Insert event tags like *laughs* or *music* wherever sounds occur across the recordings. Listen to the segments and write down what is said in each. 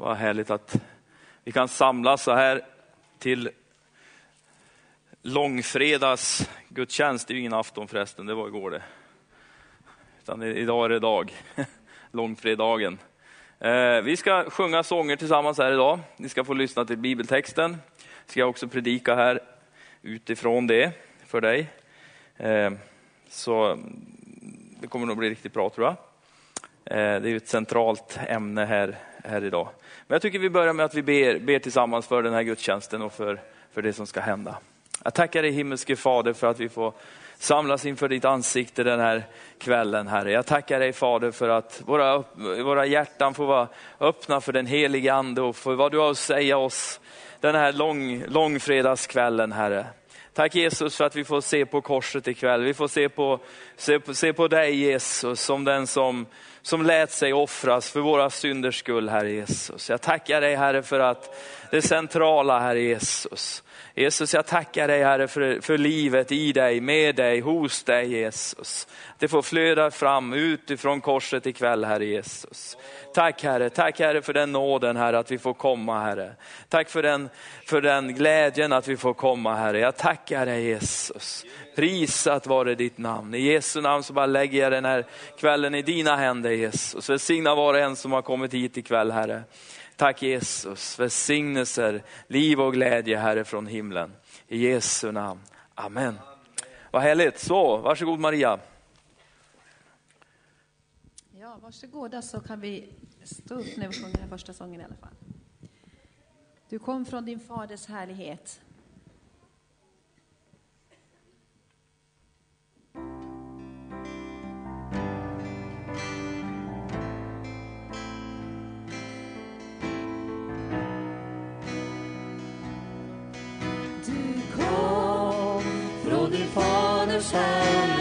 Vad härligt att vi kan samlas så här till långfredags gudstjänst. Det är ju ingen afton förresten, det var igår det. Utan idag är det dag, *laughs* långfredagen. Eh, vi ska sjunga sånger tillsammans här idag. Ni ska få lyssna till bibeltexten. Ska jag också predika här utifrån det för dig. Eh, så det kommer nog bli riktigt bra tror jag. Eh, det är ju ett centralt ämne här, här idag. Men jag tycker vi börjar med att vi ber, ber tillsammans för den här gudstjänsten och för, för det som ska hända. Jag tackar dig himmelske Fader för att vi får samlas inför ditt ansikte den här kvällen Herre. Jag tackar dig Fader för att våra, våra hjärtan får vara öppna för den helige Ande och för vad du har att säga oss den här lång, långfredagskvällen Herre. Tack Jesus för att vi får se på korset ikväll. Vi får se på, se på, se på dig Jesus som den som, som lät sig offras för våra synders skull Herre Jesus. Jag tackar dig Herre för att det centrala Herre Jesus. Jesus jag tackar dig Herre för, för livet i dig, med dig, hos dig Jesus. Det får flöda fram utifrån korset ikväll Herre Jesus. Tack Herre, tack Herre för den nåden Herre att vi får komma Herre. Tack för den, för den glädjen att vi får komma Herre. Jag tackar dig Jesus. Prisat vare ditt namn. I Jesu namn så bara lägger jag den här kvällen i dina händer Jesus. Välsigna var och en som har kommit hit ikväll Herre. Tack Jesus, välsignelser, liv och glädje Herre från himlen. I Jesu namn. Amen. Vad härligt. Så, varsågod Maria. Ja, varsågoda så alltså, kan vi stå upp när vi sjunger den första sången i alla fall. Du kom från din faders härlighet. Från din faders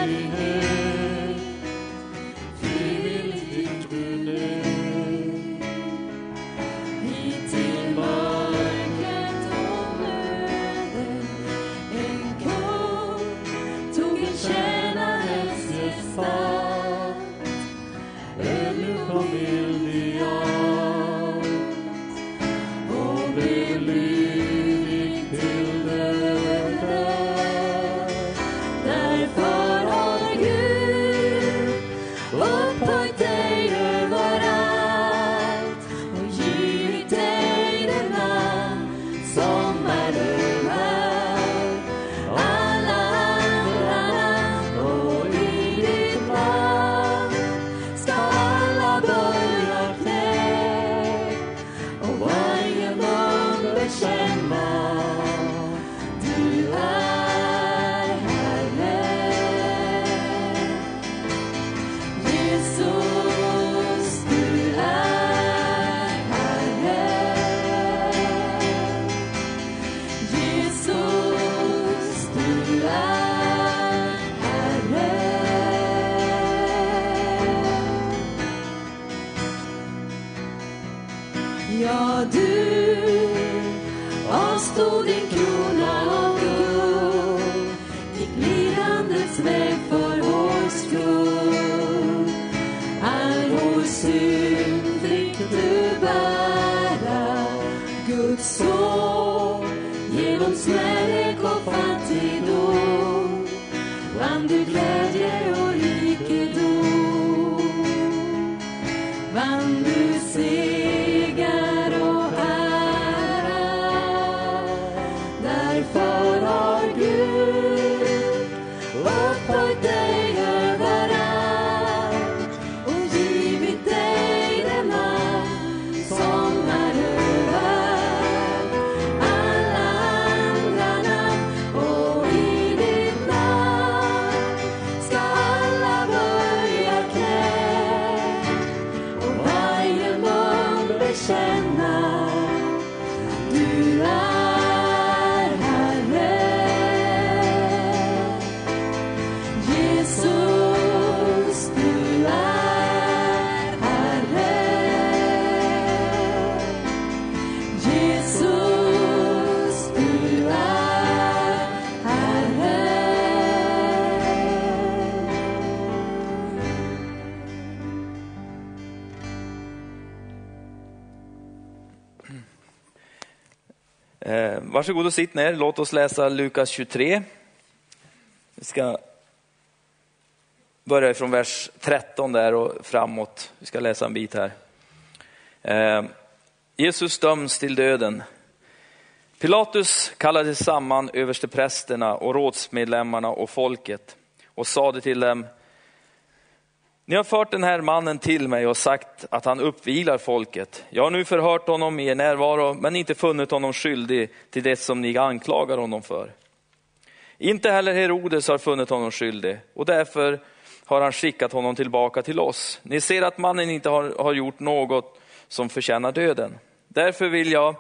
varsågod och sitt ner. Låt oss läsa Lukas 23. Vi ska börja från vers 13 där och framåt. Vi ska läsa en bit här. Eh, Jesus döms till döden. Pilatus kallade samman översteprästerna och rådsmedlemmarna och folket och sade till dem, ni har fört den här mannen till mig och sagt att han uppvilar folket. Jag har nu förhört honom i er närvaro, men inte funnit honom skyldig till det som ni anklagar honom för. Inte heller Herodes har funnit honom skyldig och därför har han skickat honom tillbaka till oss. Ni ser att mannen inte har, har gjort något som förtjänar döden. Därför vill jag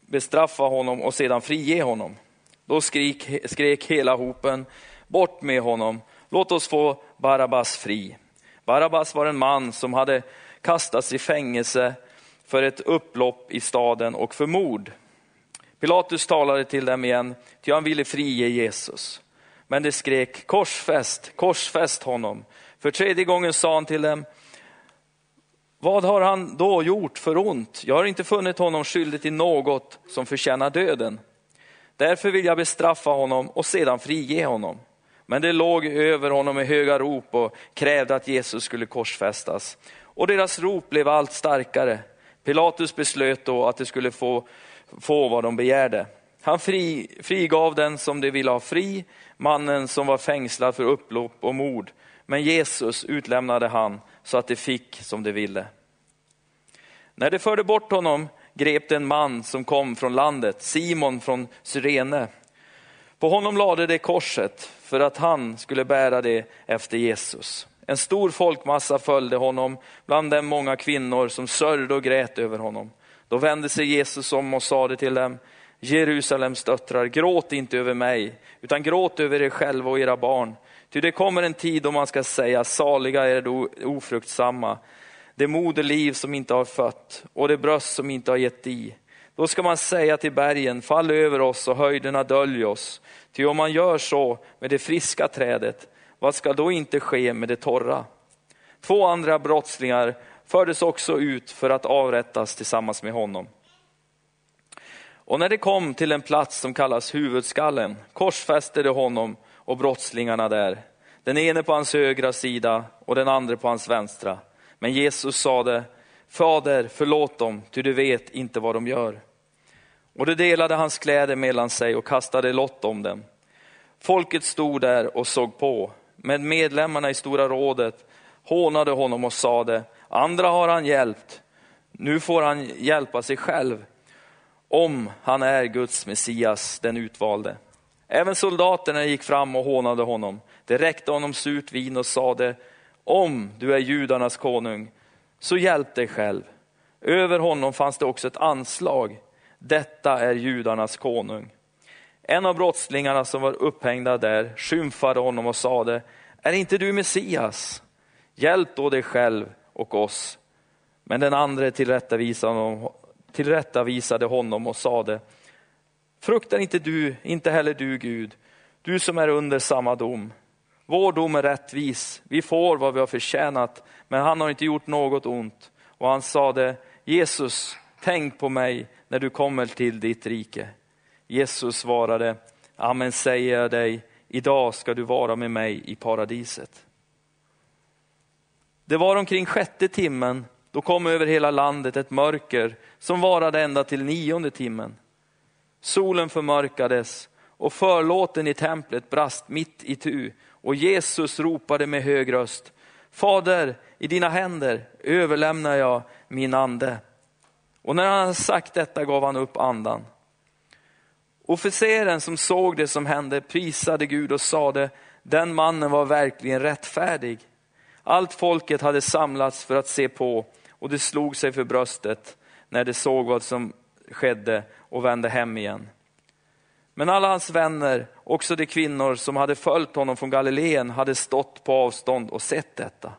bestraffa honom och sedan frige honom. Då skrik, skrek hela hopen, bort med honom, låt oss få Barabbas fri. Barabbas var en man som hade kastats i fängelse för ett upplopp i staden och för mord. Pilatus talade till dem igen, ty han ville frige Jesus. Men de skrek korsfäst, korsfäst honom. För tredje gången sa han till dem, vad har han då gjort för ont? Jag har inte funnit honom skyldig till något som förtjänar döden. Därför vill jag bestraffa honom och sedan frige honom. Men det låg över honom med höga rop och krävde att Jesus skulle korsfästas. Och deras rop blev allt starkare. Pilatus beslöt då att de skulle få, få vad de begärde. Han fri, frigav den som de ville ha fri, mannen som var fängslad för upplopp och mord. Men Jesus utlämnade han så att de fick som de ville. När de förde bort honom grep de en man som kom från landet, Simon från Syrene. På honom lade de korset för att han skulle bära det efter Jesus. En stor folkmassa följde honom, bland dem många kvinnor som sörjde och grät över honom. Då vände sig Jesus om och sade till dem, Jerusalems döttrar, gråt inte över mig, utan gråt över er själva och era barn. Ty det kommer en tid då man ska säga, saliga är de ofruktsamma, det moderliv som inte har fött och det bröst som inte har gett i. Då ska man säga till bergen, fall över oss och höjderna dölj oss. Ty om man gör så med det friska trädet, vad ska då inte ske med det torra? Två andra brottslingar fördes också ut för att avrättas tillsammans med honom. Och när de kom till en plats som kallas huvudskallen korsfäste de honom och brottslingarna där, den ene på hans högra sida och den andra på hans vänstra. Men Jesus sade, Fader, förlåt dem, ty du vet inte vad de gör. Och de delade hans kläder mellan sig och kastade lott om dem. Folket stod där och såg på, men medlemmarna i Stora rådet hånade honom och sade, andra har han hjälpt, nu får han hjälpa sig själv, om han är Guds Messias, den utvalde. Även soldaterna gick fram och hånade honom. De räckte honom surt vin och sade, om du är judarnas konung, så hjälp dig själv. Över honom fanns det också ett anslag, detta är judarnas konung. En av brottslingarna som var upphängda där skymfade honom och sade, är inte du Messias? Hjälp då dig själv och oss. Men den andre tillrättavisade honom och sade, fruktar inte du, inte heller du Gud, du som är under samma dom. Vår dom är rättvis, vi får vad vi har förtjänat, men han har inte gjort något ont. Och han sade, Jesus, tänk på mig när du kommer till ditt rike. Jesus svarade, amen säger jag dig, idag ska du vara med mig i paradiset. Det var omkring sjätte timmen, då kom över hela landet ett mörker som varade ända till nionde timmen. Solen förmörkades och förlåten i templet brast mitt i tu och Jesus ropade med hög röst, Fader, i dina händer överlämnar jag min ande. Och när han sagt detta gav han upp andan. Officeren som såg det som hände prisade Gud och sade, den mannen var verkligen rättfärdig. Allt folket hade samlats för att se på och det slog sig för bröstet när de såg vad som skedde och vände hem igen. Men alla hans vänner, också de kvinnor som hade följt honom från Galileen, hade stått på avstånd och sett detta.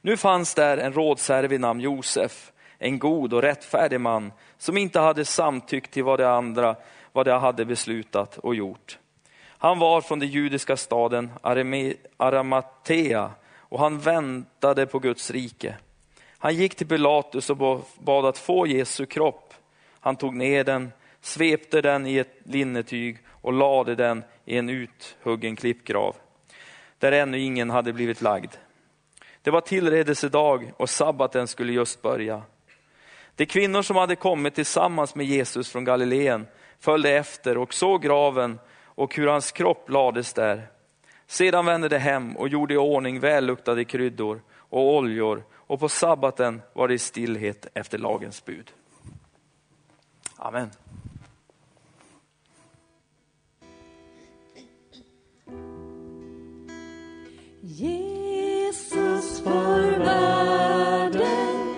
Nu fanns där en rådsherre vid namn Josef, en god och rättfärdig man, som inte hade samtyckt till vad de andra vad de hade beslutat och gjort. Han var från den judiska staden Aramatea och han väntade på Guds rike. Han gick till Pilatus och bad att få Jesu kropp. Han tog ner den svepte den i ett linnetyg och lade den i en uthuggen klippgrav, där ännu ingen hade blivit lagd. Det var tillredelsedag och sabbaten skulle just börja. De kvinnor som hade kommit tillsammans med Jesus från Galileen följde efter och såg graven och hur hans kropp lades där. Sedan vände de hem och gjorde i ordning välluktade kryddor och oljor och på sabbaten var det i stillhet efter lagens bud. Amen. Jesus för världen.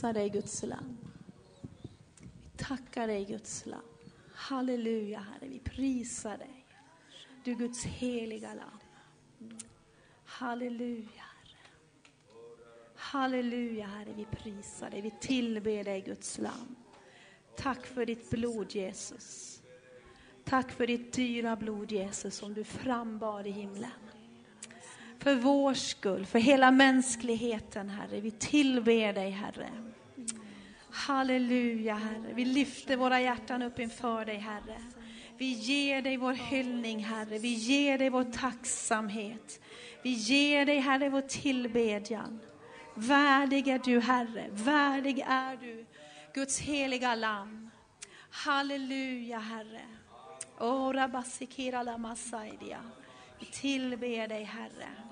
Prisar dig, Guds lam. Vi tackar dig, Guds lam. Halleluja, Herre. Vi prisar dig. Du Guds heliga lam. Halleluja, Herre. Halleluja, Herre. Vi prisar dig. Vi tillber dig, Guds lam. Tack för ditt blod, Jesus. Tack för ditt dyra blod, Jesus, som du frambar i himlen. För vår skull, för hela mänskligheten, Herre. Vi tillber dig, Herre. Halleluja, Herre. Vi lyfter våra hjärtan upp inför dig, Herre. Vi ger dig vår hyllning, Herre. Vi ger dig vår tacksamhet. Vi ger dig, Herre, vår tillbedjan. Värdig är du, Herre. Värdig är du, Guds heliga lamm. Halleluja, Herre. Ora basikira la masaidia. Vi tillber dig, Herre.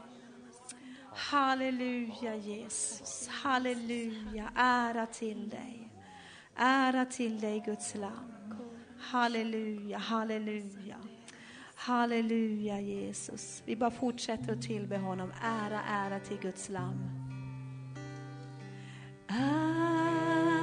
Halleluja, Jesus. Halleluja. Ära till dig. Ära till dig, Guds lam. Halleluja, halleluja. Halleluja, Jesus. Vi bara fortsätter att tillbe honom. Ära, ära till Guds lam. Ära,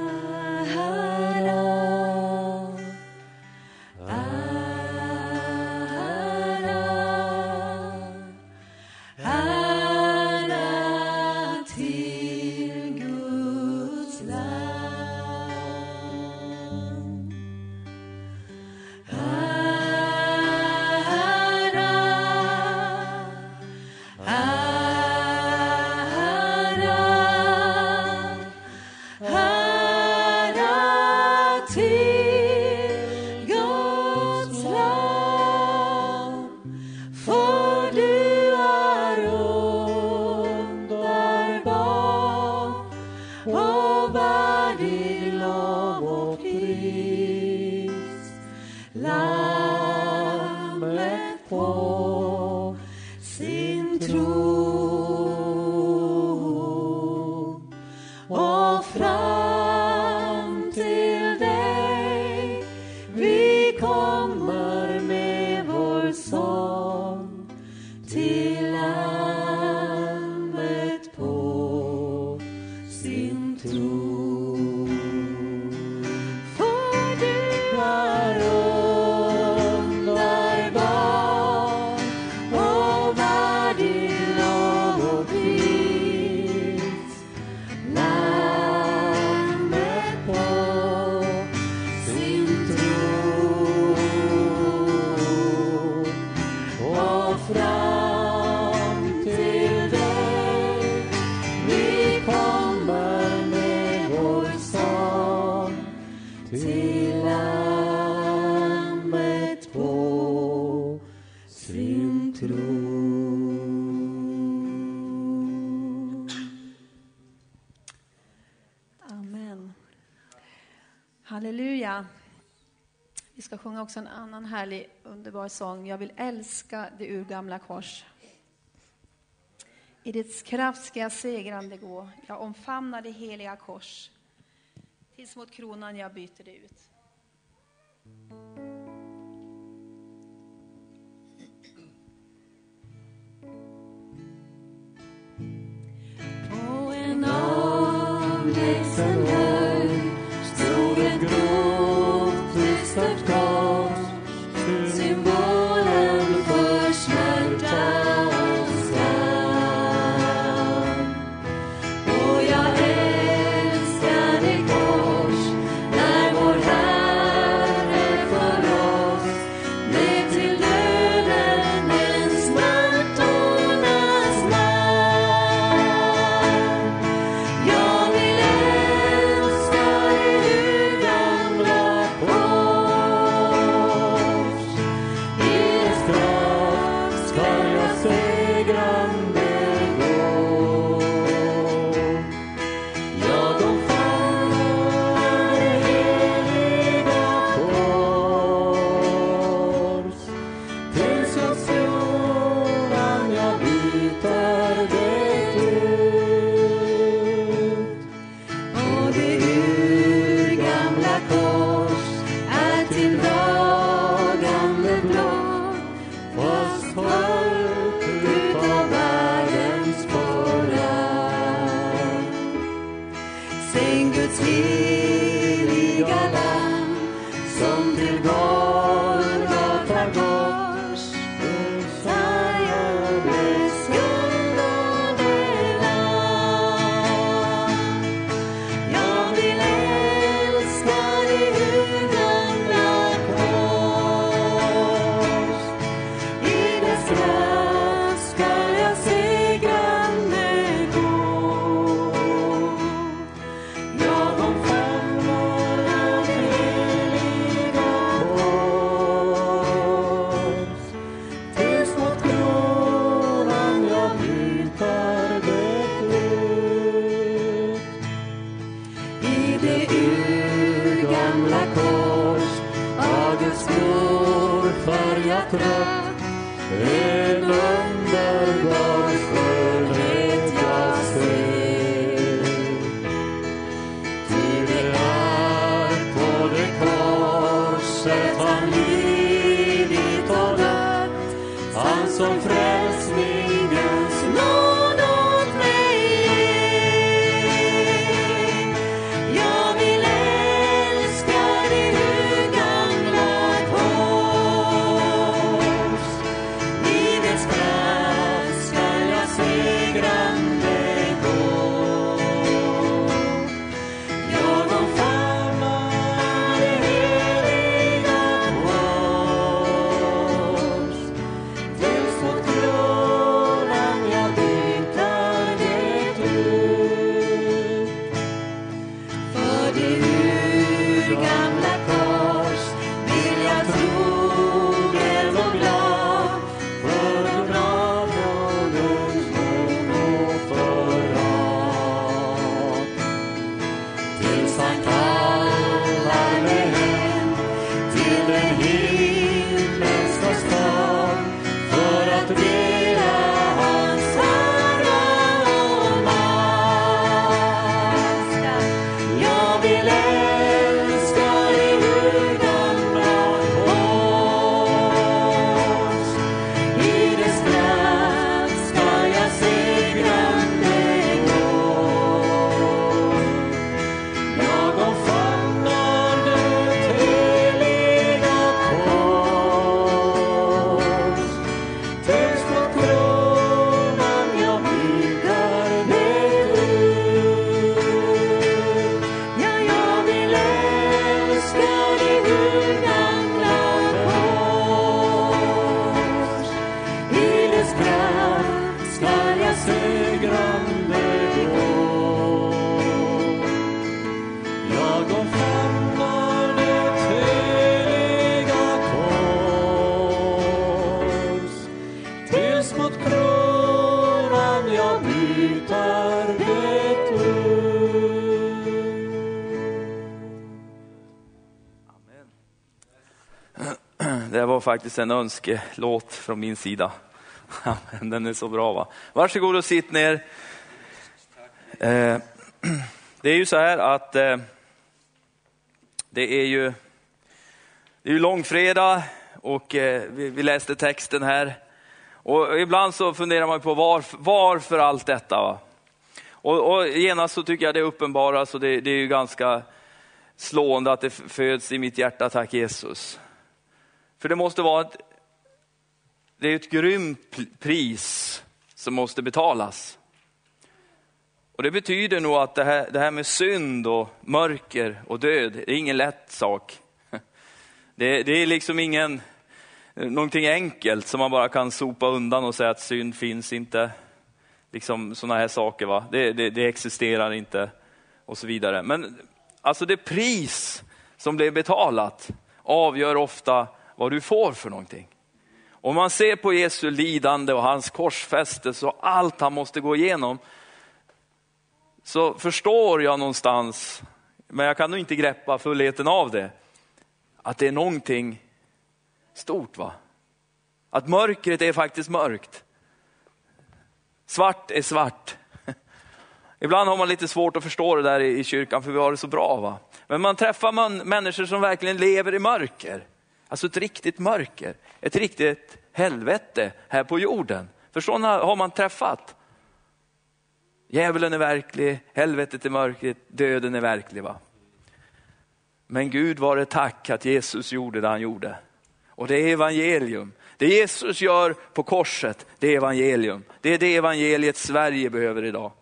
och ska sjunga också en annan härlig, underbar sång. Jag vill älska det urgamla kors. I dess kraft ska jag segrande gå. Jag omfamnar det heliga kors. Tills mot kronan jag byter det ut. På en avlägsen faktiskt en önskelåt från min sida. *laughs* Den är så bra va. Varsågod och sitt ner. Eh, *clears throat* det är ju så här att eh, det är ju, det är ju långfredag och eh, vi, vi läste texten här. Och ibland så funderar man på varför, varför allt detta. Va? Och, och genast så tycker jag det uppenbaras och det, det är ju ganska slående att det föds i mitt hjärta, tack Jesus. För det måste vara ett, det är ett grymt pris som måste betalas. Och Det betyder nog att det här, det här med synd och mörker och död, det är ingen lätt sak. *laughs* Det, det är liksom ingen, någonting enkelt som man bara kan sopa undan och säga att synd finns inte. Liksom sådana här saker, va? Det, det, det existerar inte och så vidare. Men alltså det pris som blev betalat avgör ofta vad du får för någonting. Om man ser på Jesu lidande och hans korsfästelse och allt han måste gå igenom, så förstår jag någonstans, men jag kan nog inte greppa fullheten av det, att det är någonting stort. va? Att mörkret är faktiskt mörkt. Svart är svart. *laughs* Ibland har man lite svårt att förstå det där i kyrkan för vi har det så bra. va? Men man träffar man människor som verkligen lever i mörker. Alltså ett riktigt mörker, ett riktigt helvete här på jorden. För sådana har man träffat. Djävulen är verklig, helvetet är mörkret, döden är verklig. Va? Men Gud var det tack att Jesus gjorde det han gjorde. Och det är evangelium. Det Jesus gör på korset, det är evangelium. Det är det evangeliet Sverige behöver idag.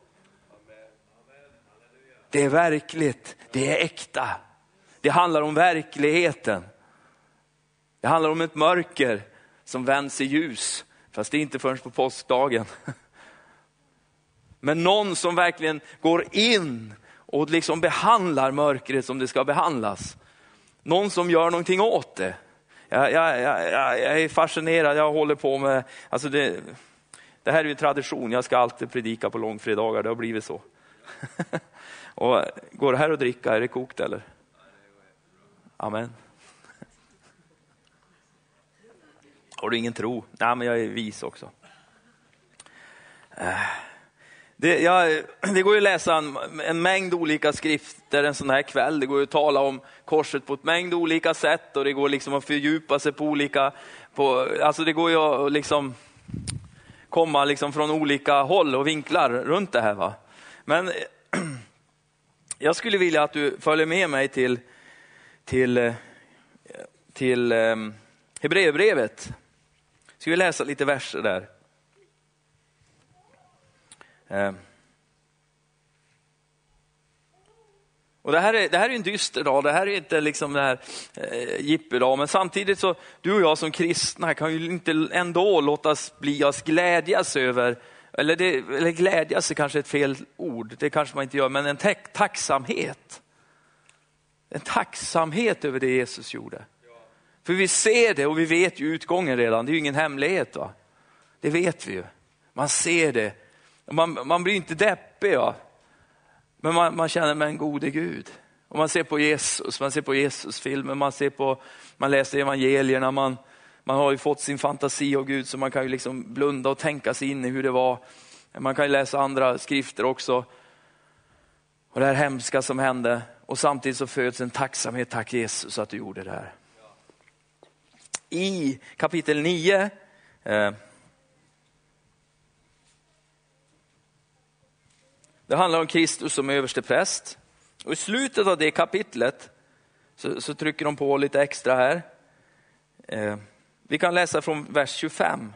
Det är verkligt, det är äkta. Det handlar om verkligheten. Det handlar om ett mörker som vänds i ljus, fast det är inte förrän på påskdagen. Men någon som verkligen går in och liksom behandlar mörkret som det ska behandlas. Någon som gör någonting åt det. Jag, jag, jag, jag är fascinerad, jag håller på med, alltså det, det här är ju en tradition, jag ska alltid predika på långfredagar, det har blivit så. *laughs* och går det här att dricka, är det kokt eller? Amen. Har du ingen tro? Nej, men jag är vis också. Äh. Det, ja, det går ju att läsa en, en, mängd olika skrifter en sån här kväll. Det går ju att tala om korset på ett mängd olika sätt och det går liksom att fördjupa sig på olika... På, alltså det går ju att liksom komma liksom från olika håll och vinklar runt det här. Va? Men *clears throat* jag skulle vilja att du följer med mig till, till, eh, till ehm, Hebreerbrevet. Ska vi läsa lite verser där. Eh. Och det här, är, det här är en dyster dag, det här är inte liksom det här eh, jippedag, men samtidigt så, du och jag som kristna kan ju inte ändå låtas bli oss glädjas över, eller, det, eller glädjas är kanske ett fel ord, det kanske man inte gör, men en tacksamhet. En tacksamhet över det Jesus gjorde. För vi ser det och vi vet ju utgången redan, det är ju ingen hemlighet. Va? Det vet vi ju. Man ser det man, man blir inte deppig, va? men man, man känner med en gode Gud. Och man ser på Jesus, man ser på Jesusfilmer, man, ser på, man läser evangelierna, man, man har ju fått sin fantasi av Gud så man kan ju liksom blunda och tänka sig in i hur det var. Man kan ju läsa andra skrifter också. Och det här hemska som hände och samtidigt så föds en tacksamhet, tack Jesus att du gjorde det här. I kapitel 9 eh, Det handlar om Kristus som överste präst. Och I slutet av det kapitlet så, så trycker de på lite extra här. Eh, vi kan läsa från vers 25.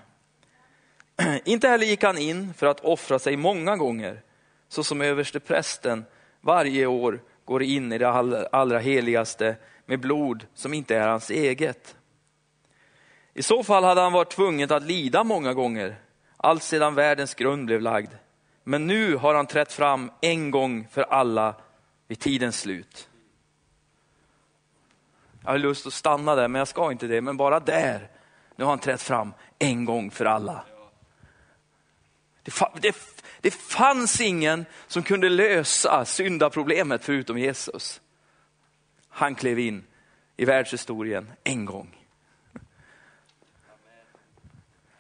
*clears throat* Inte heller gick han in för att offra sig många gånger, så som överste prästen varje år går in i det allra heligaste med blod som inte är hans eget. I så fall hade han varit tvungen att lida många gånger, allt sedan världens grund blev lagd. Men nu har han trätt fram en gång för alla vid tidens slut. Jag har lust att stanna där, men jag ska inte det. Men bara där, nu har han trätt fram en gång för alla. Det, det, det fanns ingen som kunde lösa syndaproblemet förutom Jesus. Han klev in i världshistorien en gång.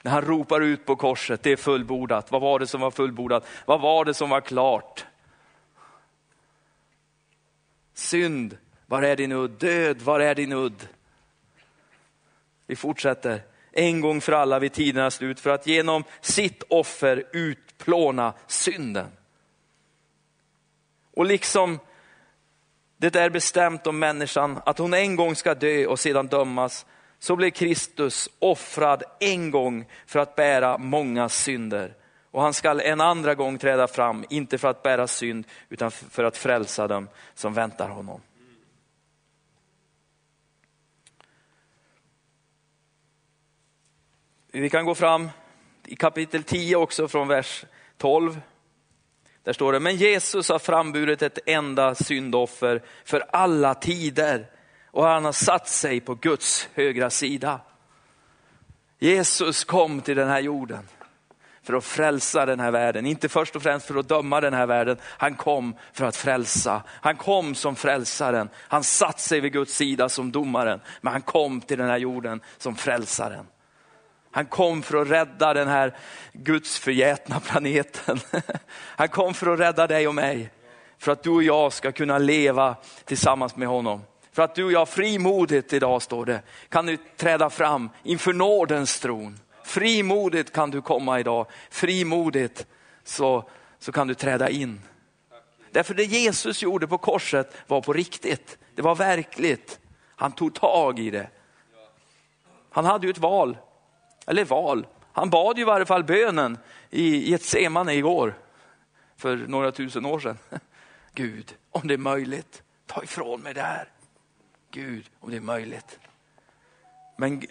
När han ropar ut på korset, det är fullbordat. Vad var det som var fullbordat? Vad var det som var klart? Synd, var är din udd? Död, var är din udd? Vi fortsätter. En gång för alla vid tidernas slut för att genom sitt offer utplåna synden. Och liksom det är bestämt om människan att hon en gång ska dö och sedan dömas så blev Kristus offrad en gång för att bära många synder. Och han skall en andra gång träda fram, inte för att bära synd, utan för att frälsa dem som väntar honom. Vi kan gå fram i kapitel 10 också från vers 12. Där står det, men Jesus har framburit ett enda syndoffer för alla tider och han har satt sig på Guds högra sida. Jesus kom till den här jorden för att frälsa den här världen. Inte först och främst för att döma den här världen. Han kom för att frälsa. Han kom som frälsaren. Han satt sig vid Guds sida som domaren. Men han kom till den här jorden som frälsaren. Han kom för att rädda den här Guds förgätna planeten. *laughs* Han kom för att rädda dig och mig. För att du och jag ska kunna leva tillsammans med honom. För att du och jag frimodigt idag, står det, kan du träda fram inför nådens tron. Frimodigt kan du komma idag. Frimodigt så, så kan du träda in. Därför det Jesus gjorde på korset var på riktigt. Det var verkligt. Han tog tag i det. Han hade ju ett val. Eller val. Han bad ju i varje fall bönen i ett igår. För några tusen år sedan. *laughs* Gud, om det är möjligt, ta ifrån mig det här. Gud, om det är möjligt. Men,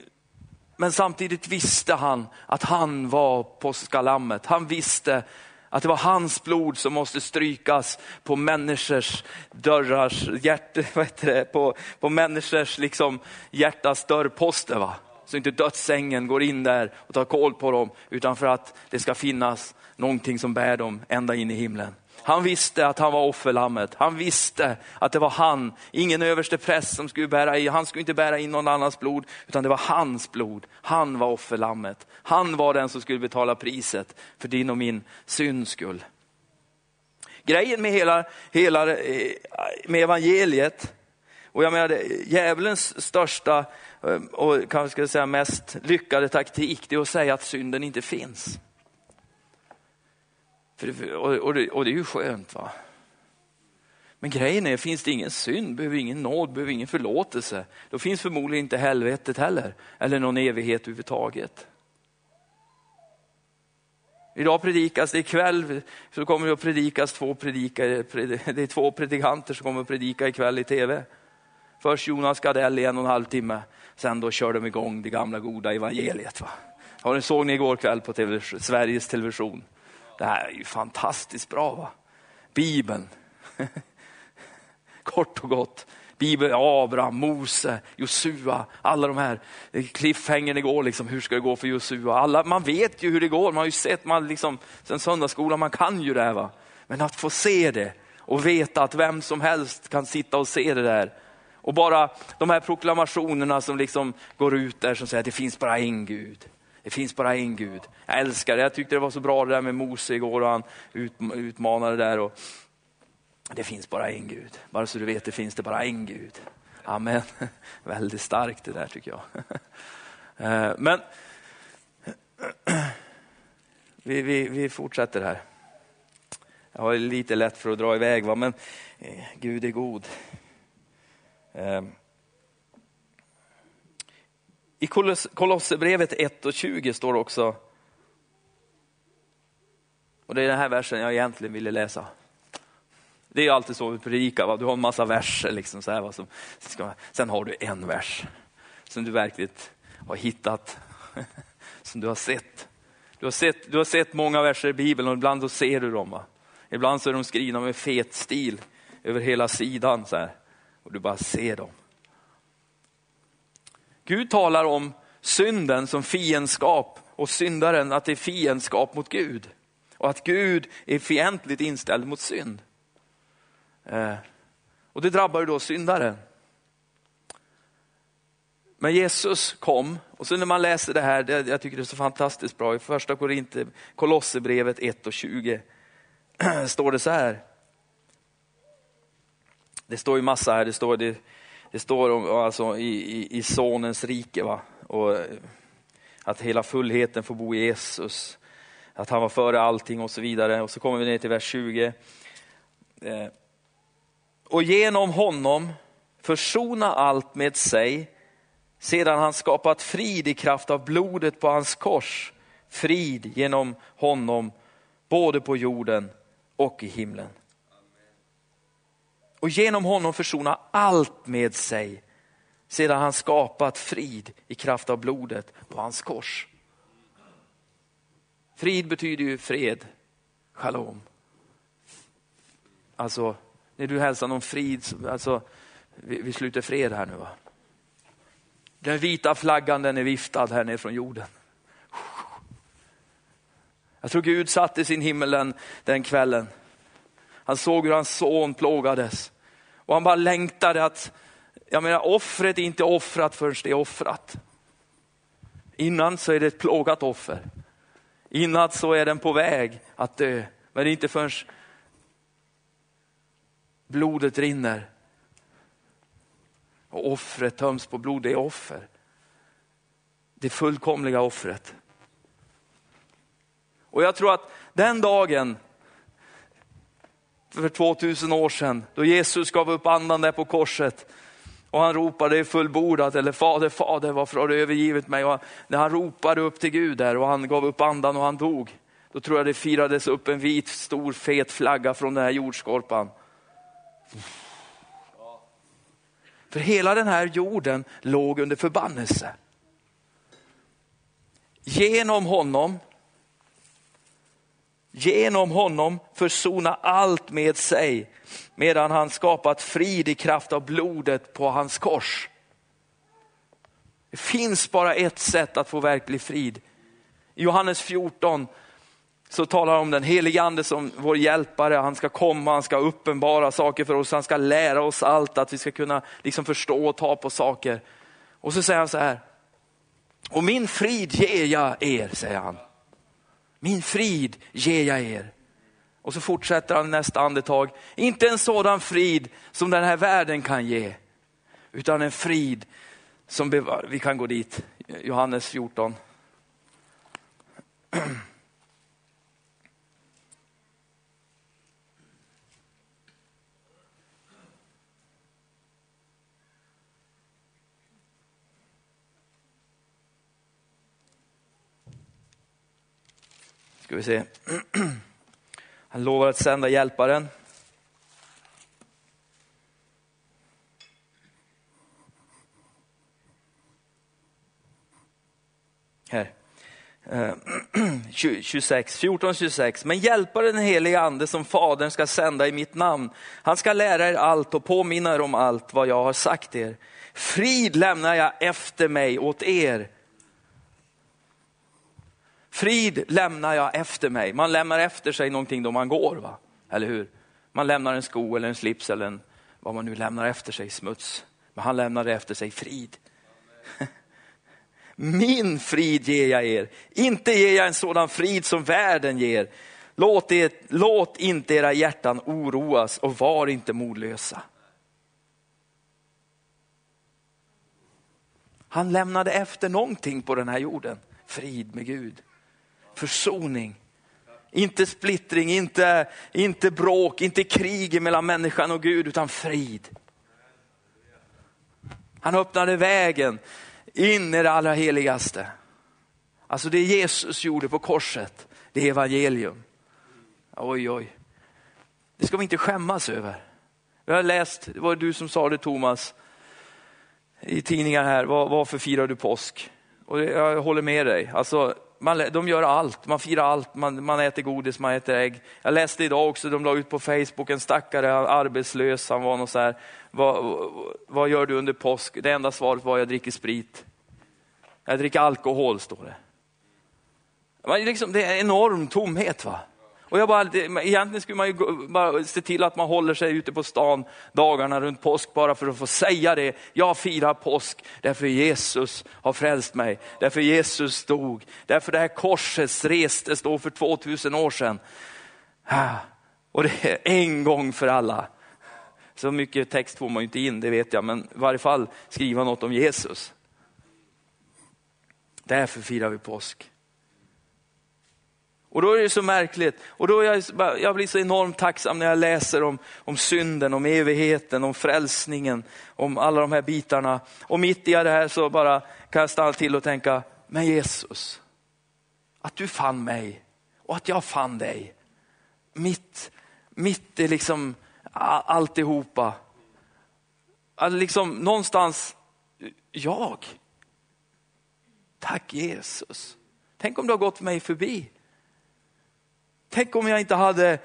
men samtidigt visste han att han var påskalammet. Han visste att det var hans blod som måste strykas på människors dörrars, hjärta, *laughs* vad heter det, på, på människors liksom hjärtas dörrposter. Va? Så inte dödsängen går in där och tar koll på dem, utan för att det ska finnas någonting som bär dem ända in i himlen. Han visste att han var offerlammet. Han visste att det var han, ingen överste präst som skulle bära i. Han skulle inte bära in någon annans blod, utan det var hans blod. Han var offerlammet. Han var den som skulle betala priset för din och min synds skull. Grejen med hela, hela eh, med evangeliet, och jag menar djävulens största eh, och kanske säga mest lyckade taktik, det är att säga att synden inte finns. För, och, och, det, och det är ju skönt. va. Men grejen är, finns det ingen synd, behöver ingen nåd, behöver ingen förlåtelse, då finns förmodligen inte helvetet heller, eller någon evighet överhuvudtaget. Idag predikas det, ikväll så kommer det att predikas två predikare, det är två predikanter som kommer att predika ikväll i tv. Först Jonas Gardell i en och en halv timme, sen då kör de igång det gamla goda evangeliet. Va? Ja, det såg ni igår kväll på TV, Sveriges Television. Det här är ju fantastiskt bra. va? Bibeln. *laughs* Kort och gott. Bibeln, Abraham, Mose, Josua, alla de här cliffhangern igår, liksom, hur ska det gå för Josua? Alla, man vet ju hur det går, man har ju sett, man liksom, sen söndagsskolan, man kan ju det här. Va? Men att få se det och veta att vem som helst kan sitta och se det där. Och bara de här proklamationerna som liksom går ut där som säger att det finns bara en Gud. Det finns bara en Gud. Jag älskar det. Jag tyckte det var så bra det där med Mose igår och han utmanade där. Och det finns bara en Gud. Bara så du vet, det finns det bara en Gud. Amen. *laughs* Väldigt starkt det där tycker jag. *laughs* Eh, men *clears throat* vi, vi, vi fortsätter här. Jag har lite lätt för att dra iväg, va? men eh, Gud är god. Eh, i Kolosserbrevet 1 och 20 står det också, och det är den här versen jag egentligen ville läsa. Det är alltid så vi predikar, va? du har en massa verser. Liksom så här, va? Som, sen har du en vers som du verkligen har hittat, *laughs* som du har sett. Du har sett, du har sett många verser i Bibeln och ibland så ser du dem. Va? Ibland så är de skrivna med fet stil över hela sidan så här. och du bara ser dem. Gud talar om synden som fiendskap och syndaren att det är fiendskap mot Gud. Och att Gud är fientligt inställd mot synd. Eh, och det drabbar ju då syndaren. Men Jesus kom, och så när man läser det här, det, jag tycker det är så fantastiskt bra, i första Korinther, Kolosserbrevet 1 och 20 *clears throat* står det så här. Det står ju massa här, det står det, det står om, alltså, i, i, i sonens rike. Va? Och eh, att hela fullheten får bo i Jesus. Att han var före allting och så vidare. Och så kommer vi ner till vers 20. Eh, och genom honom försona allt med sig sedan han skapat frid i kraft av blodet på hans kors. Frid genom honom både på jorden och i himlen och genom honom försona allt med sig sedan han skapat frid i kraft av blodet på hans kors. Frid betyder ju fred, shalom. Alltså, när du hälsar någon frid, alltså, vi, vi sluter fred här nu va. Den vita flaggan den är viftad här ner från jorden. Jag tror Gud satt i sin himmel den, den kvällen han såg hur hans son plågades. Och han bara längtade att, jag menar offret är inte offrat förrän det är offrat. Innan så är det ett plågat offer. Innan så är den på väg att dö. Men det är inte förrän blodet rinner och offret töms på blod, det är offer. Det fullkomliga offret. Och jag tror att den dagen för 2000 år sedan då Jesus gav upp andan där på korset. Och han ropade fullbordat, eller Fader, Fader, varför har du övergivit mig? Och när han ropade upp till Gud där och han gav upp andan och han dog, då tror jag det firades upp en vit stor fet flagga från den här jordskorpan. För hela den här jorden låg under förbannelse. Genom honom, genom honom försona allt med sig medan han skapat frid i kraft av blodet på hans kors. Det finns bara ett sätt att få verklig frid. I Johannes 14 så talar han om den helige ande som vår hjälpare. Han ska komma, han ska uppenbara saker för oss, han ska lära oss allt, att vi ska kunna liksom förstå och ta på saker. Och så säger han så här, och min frid ger jag er, säger han. Min frid ger jag er. Och så fortsätter han nästa andetag, inte en sådan frid som den här världen kan ge, utan en frid som bevar, vi kan gå dit, Johannes 14. *clears throat* Ska vi se. Han lovar att sända hjälparen. Här. 26, 14, 26. Men hjälparen den helige ande som fadern ska sända i mitt namn. Han ska lära er allt och påminna er om allt vad jag har sagt er. Frid lämnar jag efter mig åt er. Frid lämnar jag efter mig. Man lämnar efter sig någonting då man går, va? eller hur? Man lämnar en sko eller en slips eller en, vad man nu lämnar efter sig, smuts. Men han lämnade efter sig frid. *laughs* Min frid ger jag er, inte ger jag en sådan frid som världen ger. Låt, er, låt inte era hjärtan oroas och var inte modlösa. Han lämnade efter någonting på den här jorden, frid med Gud försoning. Inte splittring, inte, inte bråk, inte krig mellan människan och Gud, utan frid. Han öppnade vägen in i det allra heligaste. Alltså det Jesus gjorde på korset, det är evangelium. Oj, oj. Det ska vi inte skämmas över. Jag har läst, det var du som sa det Thomas, i tidningar här, var, varför firar du påsk? Och jag håller med dig. Alltså, man, de gör allt, man firar allt, man, man äter godis, man äter ägg. Jag läste idag också, de la ut på Facebook, en stackare arbetslös, han var någon så här, vad, vad gör du under påsk? Det enda svaret var, jag dricker sprit. Jag dricker alkohol, står det. Man, liksom, det är enorm tomhet. va? Och jag bara, egentligen skulle man ju bara se till att man håller sig ute på stan dagarna runt påsk bara för att få säga det. Jag firar påsk därför Jesus har frälst mig, därför Jesus dog, därför det här korset restes då för 2000 år sedan. Och det är en gång för alla. Så mycket text får man ju inte in, det vet jag, men i varje fall skriva något om Jesus. Därför firar vi påsk. Och då är det så märkligt. Och då är jag, jag blir så enormt tacksam när jag läser om, om synden, om evigheten, om frälsningen, om alla de här bitarna. Och mitt i det här så bara kan jag stanna till och tänka, men Jesus, att du fann mig och att jag fann dig. Mitt, mitt i liksom alltihopa. Att liksom någonstans, jag. Tack Jesus. Tänk om du har gått mig förbi. Tänk om jag inte hade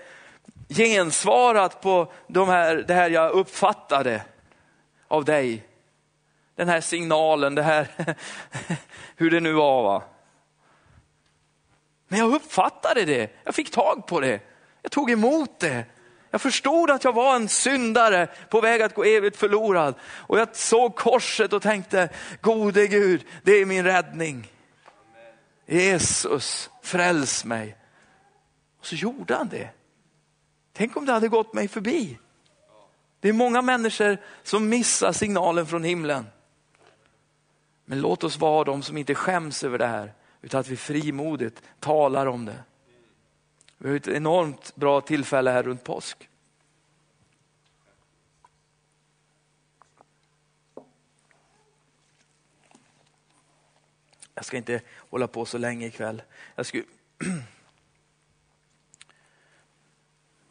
gensvarat på de här, det här jag uppfattade av dig. Den här signalen, det här, *laughs* hur det nu var. Va? Men jag uppfattade det, jag fick tag på det, jag tog emot det. Jag förstod att jag var en syndare på väg att gå evigt förlorad. Och jag såg korset och tänkte, gode Gud, det är min räddning. Jesus, fräls mig. Och så gjorde han det. Tänk om det hade gått mig förbi. Det är många människor som missar signalen från himlen. Men låt oss vara de som inte skäms över det här, utan att vi frimodigt talar om det. Vi har ett enormt bra tillfälle här runt påsk. Jag ska inte hålla på så länge ikväll. Jag skulle *clears throat*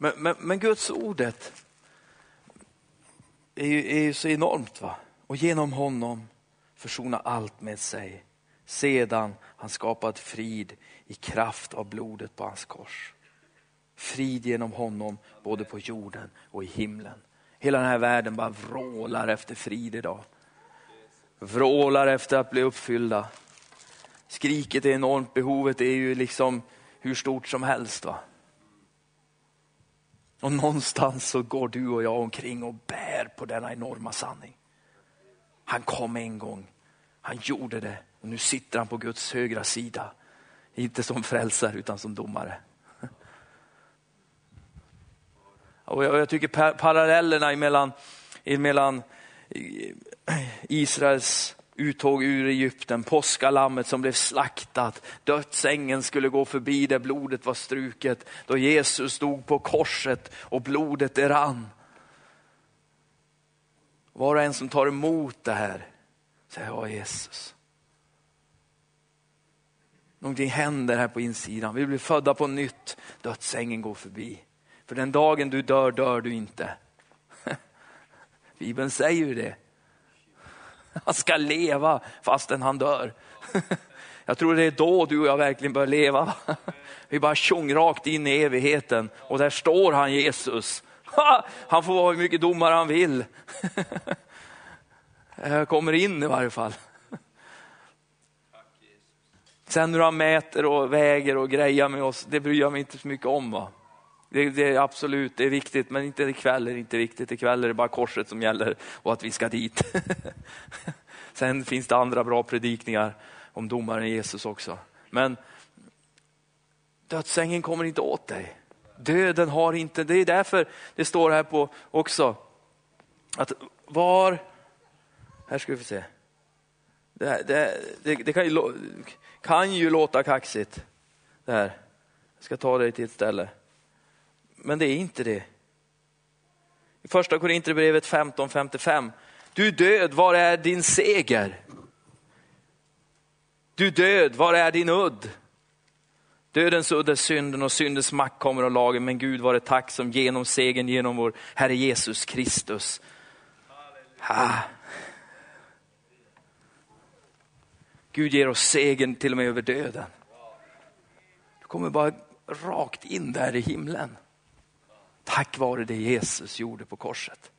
men, men, men Guds ordet är ju, är ju så enormt. va? Och genom honom försona allt med sig. Sedan han skapat frid i kraft av blodet på hans kors. Frid genom honom både på jorden och i himlen. Hela den här världen bara vrålar efter frid idag. Vrålar efter att bli uppfyllda. Skriket är enormt, behovet är ju liksom hur stort som helst. va. Och någonstans så går du och jag omkring och bär på denna enorma sanning. Han kom en gång, han gjorde det och nu sitter han på Guds högra sida. Inte som frälsare utan som domare. Och jag, jag tycker par parallellerna emellan, mellan Israels uttåg ur Egypten, påskalammet som blev slaktat, dödsängen skulle gå förbi där blodet var struket, då Jesus stod på korset och blodet det rann. Var och en som tar emot det här säger ja Jesus. Någonting händer här på insidan, vi blir födda på nytt, dödsängen går förbi. För den dagen du dör, dör du inte. *laughs* Bibeln säger ju det. Han ska leva fastän han dör. *laughs* Jag tror det är då du och jag verkligen bör leva. Vi bara tjong rakt in i evigheten och där står han Jesus. Han får vara hur mycket domare han vill. *laughs* Jag kommer in i varje fall. Sen hur han mäter och väger och grejar med oss, det bryr jag mig inte så mycket om. Va? Det, det, är absolut det är viktigt, men inte ikväll är det inte viktigt. Ikväll är det bara korset som gäller och att vi ska dit. *laughs* Sen finns det andra bra predikningar om domaren Jesus också. Men dödsängen kommer inte åt dig. Döden har inte, det är därför det står här på också att var, här ska vi få se. Det, det, det, det kan, ju, kan ju låta kaxigt. Det här. Jag ska ta dig till ett ställe men det är inte det. I första Korinthierbrevet 15.55. Du död, var är din seger? Du död, var är din udd? Dödens udd är synden och syndens makt kommer av lagen, men Gud var det tack som genom segern genom vår Herre Jesus Kristus. Ha. Gud ger oss segern till och med över döden. Du kommer bara rakt in där i himlen. Tack vare det Jesus gjorde på korset.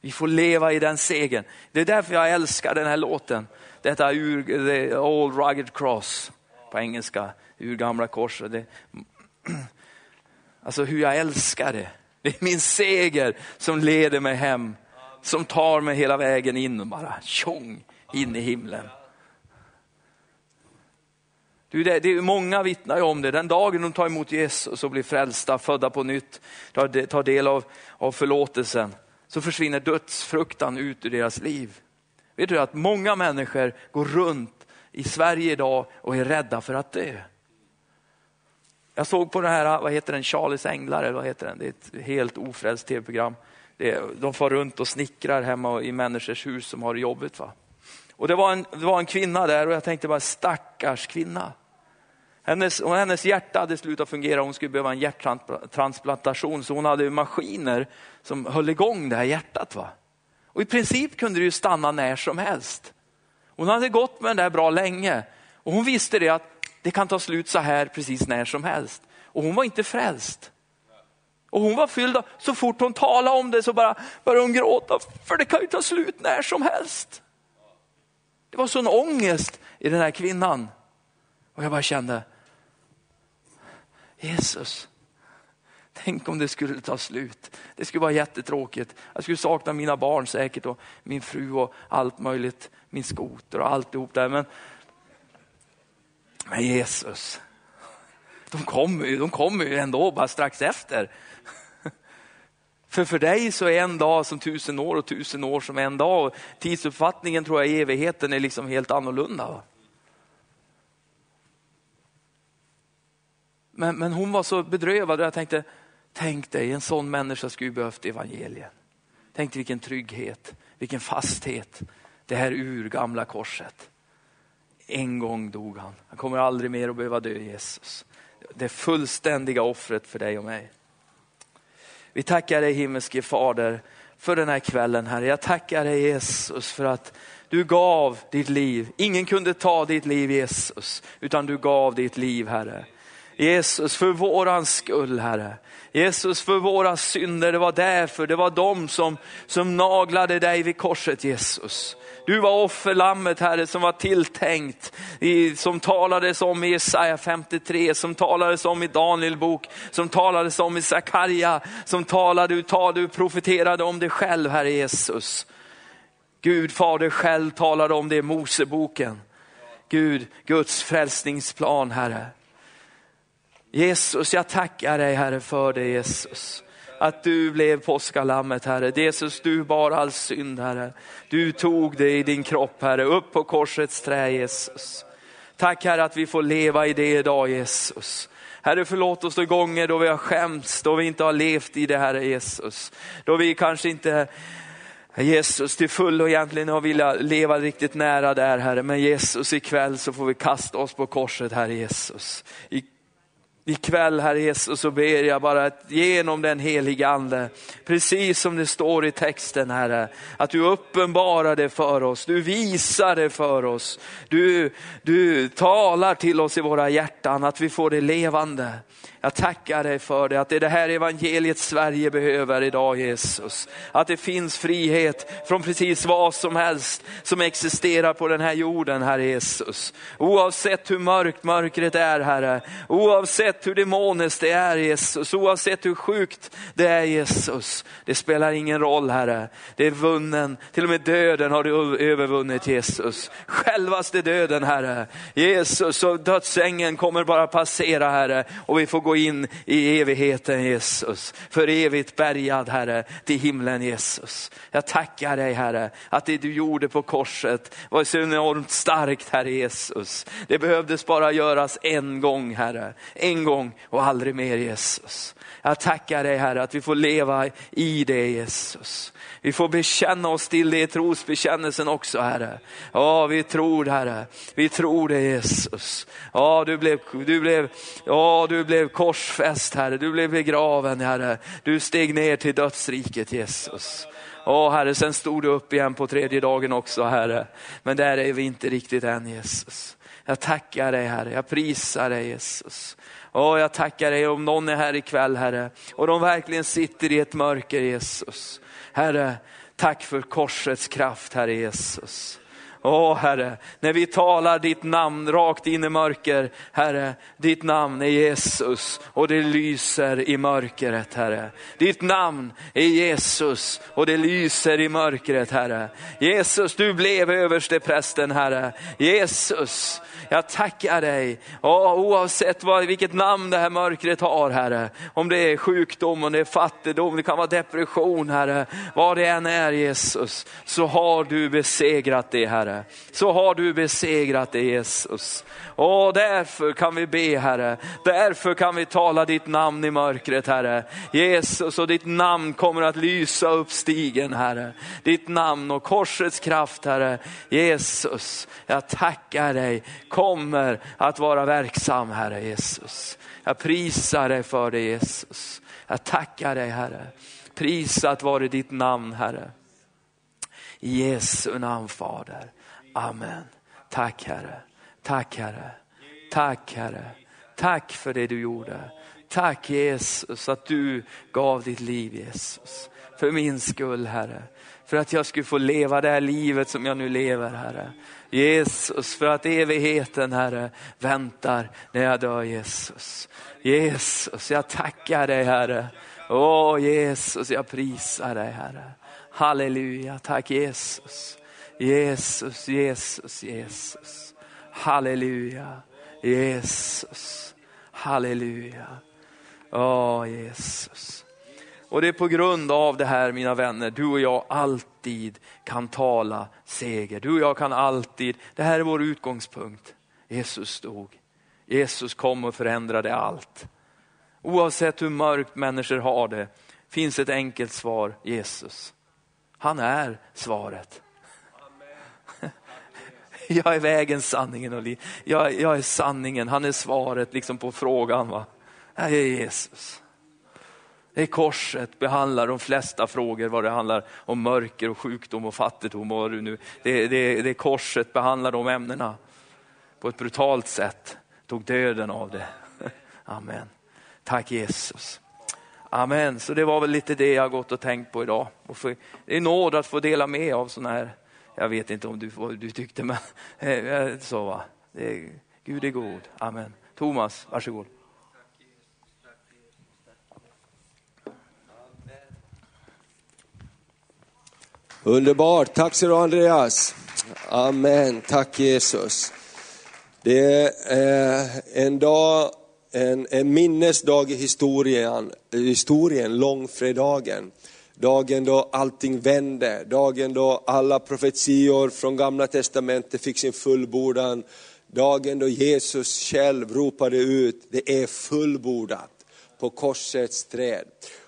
Vi får leva i den segern. Det är därför jag älskar den här låten. Detta ur, the old rugged cross på engelska, ur gamla korset. Det, alltså hur jag älskar det. Det är min seger som leder mig hem, som tar mig hela vägen in och bara tjong in i himlen. Du, det, det många vittnar om det. Den dagen de tar emot Jesus och blir frälsta, födda på nytt, tar, tar del av, av förlåtelsen, så försvinner dödsfruktan ut ur deras liv. Vet du att många människor går runt i Sverige idag och är rädda för att dö. Jag såg på den här, vad heter den, Charles Änglar, eller vad heter den? Det är ett helt ofrälst tv-program. De far runt och snickrar hemma i människors hus som har det jobbigt. Va? Och det var, en, det var en kvinna där och jag tänkte bara stackars kvinna. Hennes, och hennes hjärta hade slutat fungera, hon skulle behöva en hjärttransplantation så hon hade maskiner som höll igång det här hjärtat. Va? Och i princip kunde det ju stanna när som helst. Hon hade gått med den där bra länge och hon visste det att det kan ta slut så här precis när som helst. Och hon var inte frälst. Och hon var fylld av, så fort hon talade om det så bara började hon gråta, för det kan ju ta slut när som helst. Det var sån ångest i den här kvinnan. Och jag bara kände, Jesus, tänk om det skulle ta slut. Det skulle vara jättetråkigt. Jag skulle sakna mina barn säkert och min fru och allt möjligt. Min skoter och alltihop där. Men, men Jesus, de kommer ju, de kommer ju ändå bara strax efter. För för dig så är en dag som tusen år och tusen år som en dag. Och tidsuppfattningen tror jag i evigheten är liksom helt annorlunda. Men, men hon var så bedrövad och jag tänkte, tänk dig en sån människa skulle behövt evangeliet. Tänk dig vilken trygghet, vilken fasthet. Det här urgamla korset. En gång dog han. Han kommer aldrig mer att behöva dö, Jesus. Det fullständiga offret för dig och mig. Vi tackar dig himmelske Fader för den här kvällen Herre. Jag tackar dig Jesus för att du gav ditt liv. Ingen kunde ta ditt liv Jesus, utan du gav ditt liv Herre. Jesus, för våran skull Herre. Jesus, för våra synder, det var därför, det var de som, som naglade dig vid korset Jesus. Du var offerlammet Herre som var tilltänkt, i, som talades om i Jesaja 53, som talades om i Daniel bok, som talades om i Sakarja, som talade, talade, du profeterade om dig själv Herre Jesus. Gud Fader själv talade om det i Moseboken. Gud, Guds frälsningsplan Herre. Jesus, jag tackar dig Herre för det Jesus. Att du blev påskalammet Herre. Jesus, du bar all synd Herre. Du tog det i din kropp Herre, upp på korsets trä Jesus. Tack Herre att vi får leva i det idag Jesus. Herre förlåt oss de gånger då vi har skämts, då vi inte har levt i det Herre Jesus. Då vi kanske inte Jesus till fullo egentligen har velat leva riktigt nära där Herre. Men Jesus ikväll så får vi kasta oss på korset Herre Jesus. I Ikväll Herre Jesus så ber jag bara att genom den heliga Ande, precis som det står i texten Herre, att du uppenbarar det för oss, du visar det för oss, du, du talar till oss i våra hjärtan, att vi får det levande. Jag tackar dig för det, att det är det här evangeliet Sverige behöver idag Jesus. Att det finns frihet från precis vad som helst som existerar på den här jorden, Herre Jesus. Oavsett hur mörkt mörkret är, Herre. Oavsett hur demoniskt det är, Jesus. Oavsett hur sjukt det är, Jesus. Det spelar ingen roll, Herre. Det är vunnen. Till och med döden har du övervunnit, Jesus. Självaste döden, Herre. Jesus och dödsängeln kommer bara passera, Herre. Och vi får gå in i evigheten Jesus. För evigt bärgad Herre till himlen Jesus. Jag tackar dig Herre att det du gjorde på korset var så enormt starkt Herre Jesus. Det behövdes bara göras en gång Herre. En gång och aldrig mer Jesus. Jag tackar dig Herre att vi får leva i det Jesus. Vi får bekänna oss till det i trosbekännelsen också Herre. Ja, vi tror Herre. Vi tror dig Jesus. Ja, du blev, du blev, ja, du blev korsfäst Herre. Du blev begraven Herre. Du steg ner till dödsriket Jesus. Ja Herre, sen stod du upp igen på tredje dagen också Herre. Men där är vi inte riktigt än Jesus. Jag tackar dig Herre, jag prisar dig Jesus. Åh, jag tackar dig om någon är här ikväll Herre och de verkligen sitter i ett mörker Jesus. Herre, tack för korsets kraft Herre Jesus. Åh Herre, när vi talar ditt namn rakt in i mörker, Herre, ditt namn är Jesus och det lyser i mörkret Herre. Ditt namn är Jesus och det lyser i mörkret Herre. Jesus, du blev överste prästen Herre. Jesus, jag tackar dig. oh, oavsett vad, vilket namn det här mörkret har Herre. Om det är sjukdom, om det är fattigdom, det kan vara depression Herre. Vad det än är Jesus, så har du besegrat det Herre. Så har du besegrat det Jesus. Och därför kan vi be Herre, därför kan vi tala ditt namn i mörkret Herre. Jesus och ditt namn kommer att lysa upp stigen Herre. Ditt namn och korsets kraft Herre. Jesus, jag tackar dig, kommer att vara verksam Herre Jesus. Jag prisar dig för det Jesus. Jag tackar dig Herre. Prisat vare ditt namn Herre. I Jesu namn Fader. Amen. Tack Herre. Tack Herre. Tack Herre. Tack för det du gjorde. Tack Jesus att du gav ditt liv Jesus. För min skull Herre. För att jag skulle få leva det här livet som jag nu lever Herre. Jesus, för att evigheten Herre väntar när jag dör Jesus. Jesus, jag tackar dig Herre. Åh Jesus, jag prisar dig Herre. Halleluja, tack Jesus. Jesus, Jesus, Jesus. Halleluja. Jesus. Halleluja. Åh Jesus. Och det är på grund av det här mina vänner, du och jag alltid kan tala seger. Du och jag kan alltid, det här är vår utgångspunkt. Jesus stod. Jesus kom och förändrade allt. Oavsett hur mörkt människor har det, finns ett enkelt svar, Jesus. Han är svaret. *laughs* Jag är vägen, sanningen och livet. Jag, jag är sanningen, han är svaret liksom på frågan. Va? Jag är Jesus. Det är korset behandlar de flesta frågor, vad det handlar om mörker och sjukdom och fattigdom. Och det, nu. Det, det, det korset behandlar de ämnena på ett brutalt sätt. Tog döden av det. *laughs* Amen. Tack Jesus. Amen. Så det var väl lite det jag gått och tänkt på idag. Och för, det är nåd att få dela med av sådana här, jag vet inte om du, vad du tyckte, men *laughs* eh, så va. Det Gud är god. Amen. Thomas, varsågod. Underbart, tack så du Andreas. Amen, tack Jesus. Det är eh, en dag, en, en minnesdag i historien, historien, långfredagen. Dagen då allting vände, dagen då alla profetior från gamla testamentet fick sin fullbordan. Dagen då Jesus själv ropade ut, det är fullbordat på korsets träd.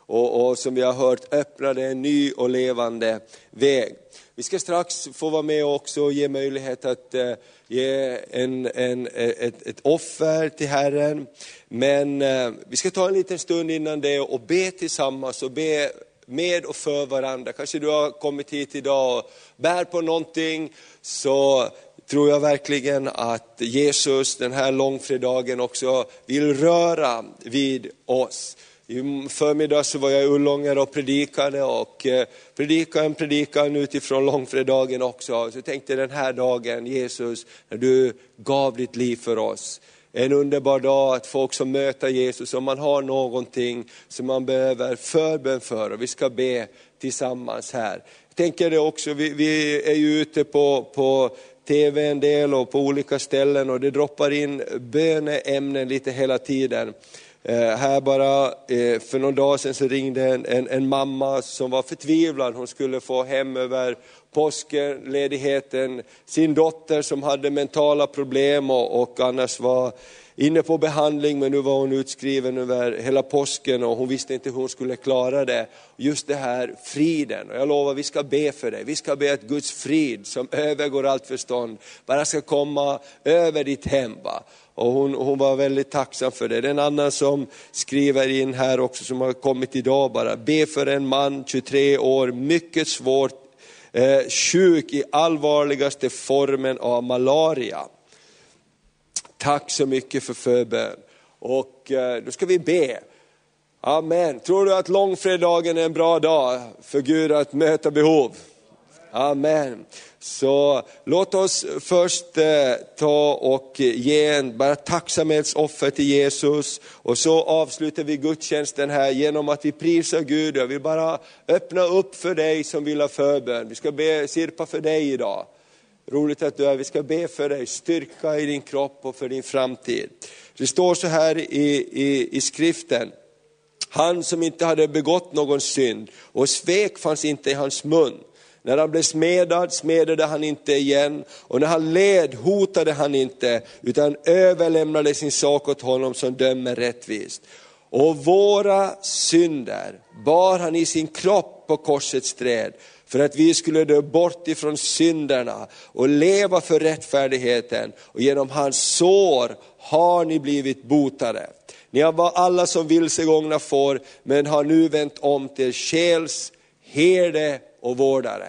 Och, och som vi har hört öppnade en ny och levande väg. Vi ska strax få vara med också och ge möjlighet att eh, ge en, en, ett, ett offer till Herren. Men eh, vi ska ta en liten stund innan det och be tillsammans och be med och för varandra. Kanske du har kommit hit idag och bär på någonting, så tror jag verkligen att Jesus den här långfredagen också vill röra vid oss. I förmiddag så var jag i Ullånger och predikade och eh, predikade en predikan utifrån långfredagen också. Så jag tänkte den här dagen, Jesus, när du gav ditt liv för oss. En underbar dag att få också möta Jesus om man har någonting som man behöver förbön för och vi ska be tillsammans här. Jag tänker det också, vi, vi är ju ute på, på tv en del och på olika ställen och det droppar in böneämnen lite hela tiden. Eh, här bara eh, för någon dag sedan så ringde en, en, en, mamma som var förtvivlad, hon skulle få hem över påskledigheten sin dotter som hade mentala problem och, och annars var inne på behandling men nu var hon utskriven över hela påsken och hon visste inte hur hon skulle klara det. Just det här friden, och jag lovar vi ska be för dig. Vi ska be att Guds frid som övergår allt förstånd bara ska komma över ditt hem. Va? Och hon, hon var väldigt tacksam för det. Det är en annan som skriver in här också som har kommit idag bara. Be för en man, 23 år, mycket svårt eh, sjuk i allvarligaste formen av malaria. Tack så mycket för förbön. Och eh, då ska vi be. Amen. Tror du att långfredagen är en bra dag för Gud att möta behov? Amen. Så låt oss först eh, ta och ge en bara tacksamhetsoffer till Jesus och så avslutar vi gudstjänsten här genom att vi prisar Gud. Jag vill bara öppna upp för dig som vill ha förbön. Vi ska be Sirpa för dig idag. Roligt att du är Vi ska be för dig, styrka i din kropp och för din framtid. Det står så här i, i, i skriften. Han som inte hade begått någon synd och svek fanns inte i hans mun. När han blev smedad smedade han inte igen och när han led hotade han inte utan överlämnade sin sak åt honom som dömer rättvist. Och våra synder bar han i sin kropp på korsets träd för att vi skulle dö bort ifrån synderna och leva för rättfärdigheten. Och genom hans sår har ni blivit botade. Ni var alla som vilsegångna får, men har nu vänt om till själs herde och vårdare.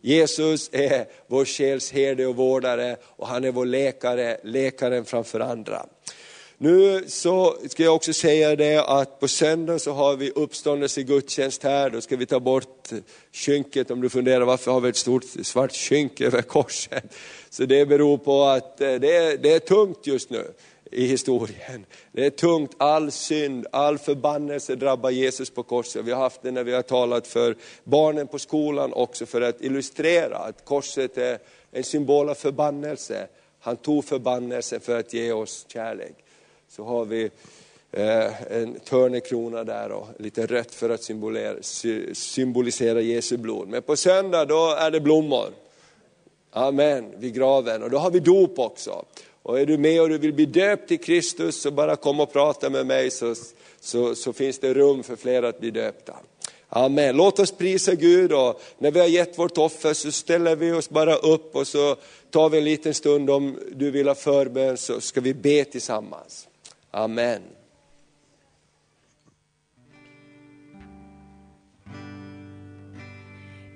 Jesus är vår själs herde och vårdare och han är vår läkare, läkaren framför andra. Nu så ska jag också säga det att på söndag så har vi uppståndelse gudstjänst här, då ska vi ta bort skynket om du funderar varför har vi ett stort svart skynke över korset. Så det beror på att eh, det är, det är tungt just nu i historien. Det är tungt, all synd, all förbannelse drabbar Jesus på korset. Vi har haft det när vi har talat för barnen på skolan också för att illustrera att korset är en symbol av förbannelse. Han tog förbannelsen för att ge oss kärlek. Så har vi eh, en törnekrona där och lite rött för att symbolisera Jesu blod. Men på söndag då är det blommor. Amen, vid graven. Och då har vi dop också. Och är du med och du vill bli döpt till Kristus så bara kom och prata med mig så, så, så finns det rum för fler att bli döpta. Amen. Låt oss prisa Gud och när vi har gett vårt offer så ställer vi oss bara upp och så tar vi en liten stund om du vill ha förbön så ska vi be tillsammans. Amen.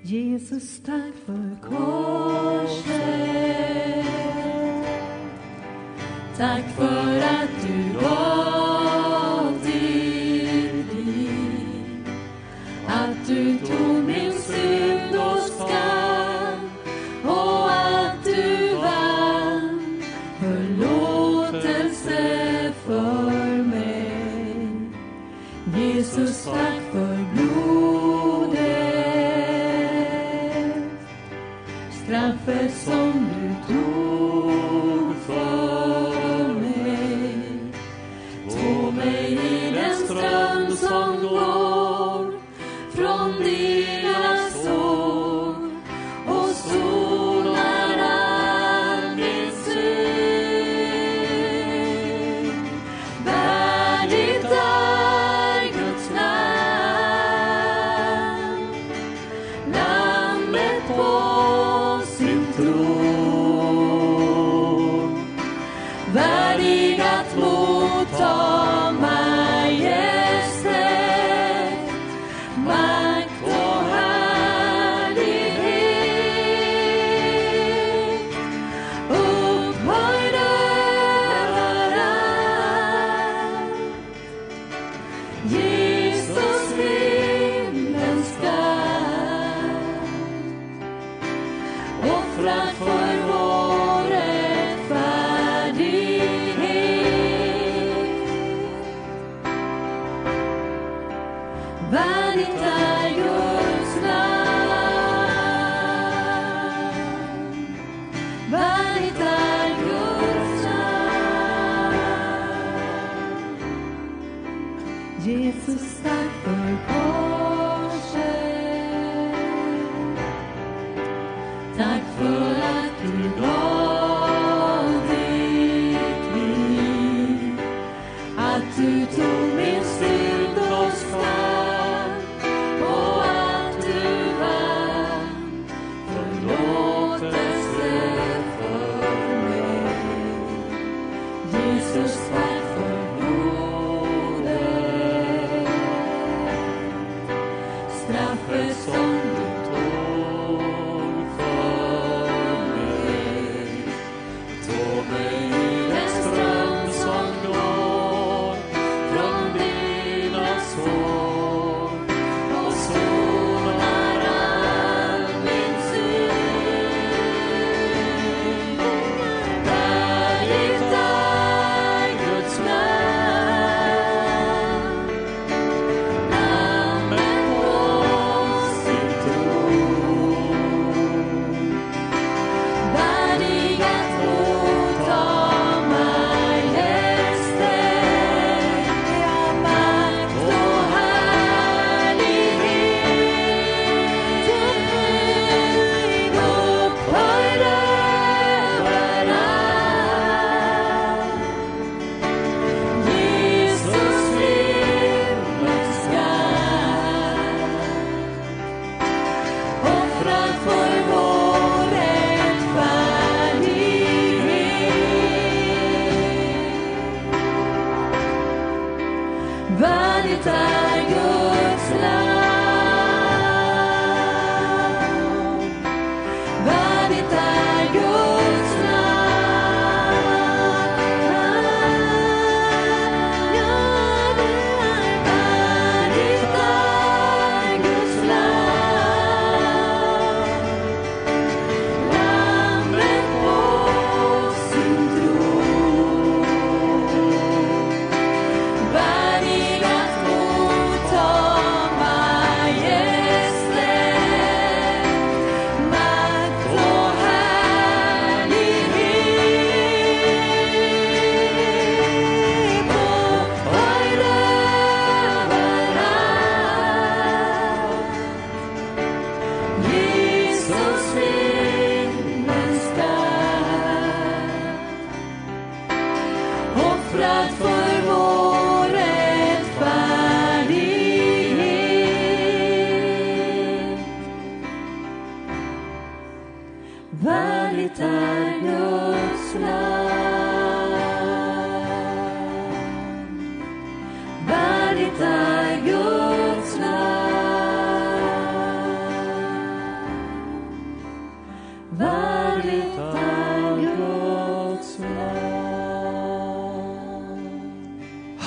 Jesus, tack för korset. Tack för att du gav ditt liv. Att du tog min synd och skam och att du vann förlåtelse för mig. Jesus, tack för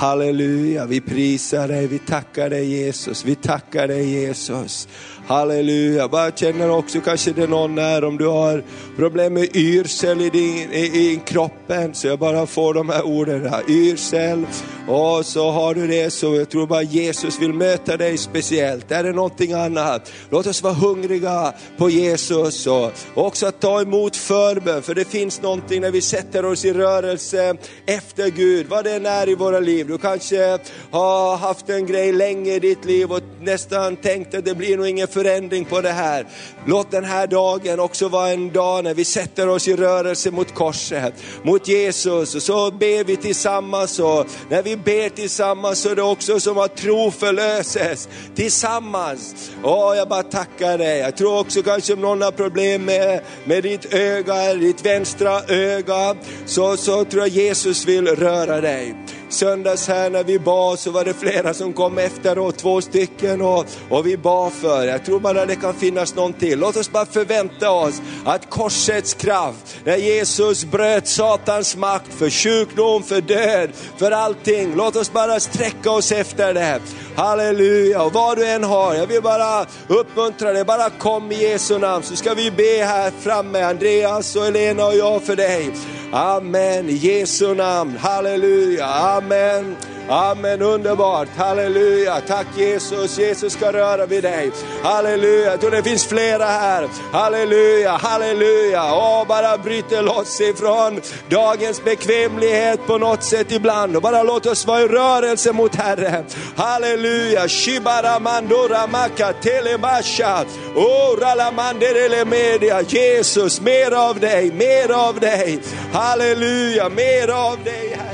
Halleluja, vi prisar dig, vi tackar dig Jesus, vi tackar dig Jesus. Halleluja, bara känner också kanske det är någon här om du har problem med yrsel i, din, i, i kroppen, så jag bara får de här orden här, yrsel, och så har du det så jag tror bara Jesus vill möta dig speciellt. Är det någonting annat? Låt oss vara hungriga på Jesus och också att ta emot förbön, för det finns någonting när vi sätter oss i rörelse efter Gud, vad det än är i våra liv. Du kanske har haft en grej länge i ditt liv och nästan tänkte att det blir nog ingen förändring på det här. Låt den här dagen också vara en dag när vi sätter oss i rörelse mot korset, mot Jesus och så ber vi tillsammans och när vi ber tillsammans så är det också som att tro förlöses tillsammans. Åh, jag bara tackar dig. Jag tror också kanske om någon har problem med, med ditt öga, ditt vänstra öga, så, så tror jag Jesus vill röra dig söndags här när vi bad så var det flera som kom efteråt, två stycken och, och vi bad för. Jag tror bara det kan finnas någon till. Låt oss bara förvänta oss att korsets kraft, när Jesus bröt Satans makt för sjukdom, för död, för allting. Låt oss bara sträcka oss efter det. Halleluja, och vad du än har, jag vill bara uppmuntra dig, bara kom i Jesu namn så ska vi be här framme, Andreas och Elena och jag för dig. Amen, i Jesu namn, halleluja, amen. Amen, underbart, halleluja. Tack Jesus, Jesus ska röra vid dig. Halleluja, jag tror det finns flera här. Halleluja, halleluja. Åh, bara bryter loss ifrån dagens bekvämlighet på något sätt ibland och bara låt oss vara i rörelse mot Herren. Halleluja, shibara mandora maka telemasha. Orala ralamandere media. Jesus, mer av dig, mer av dig. Halleluja, mer av dig Herre.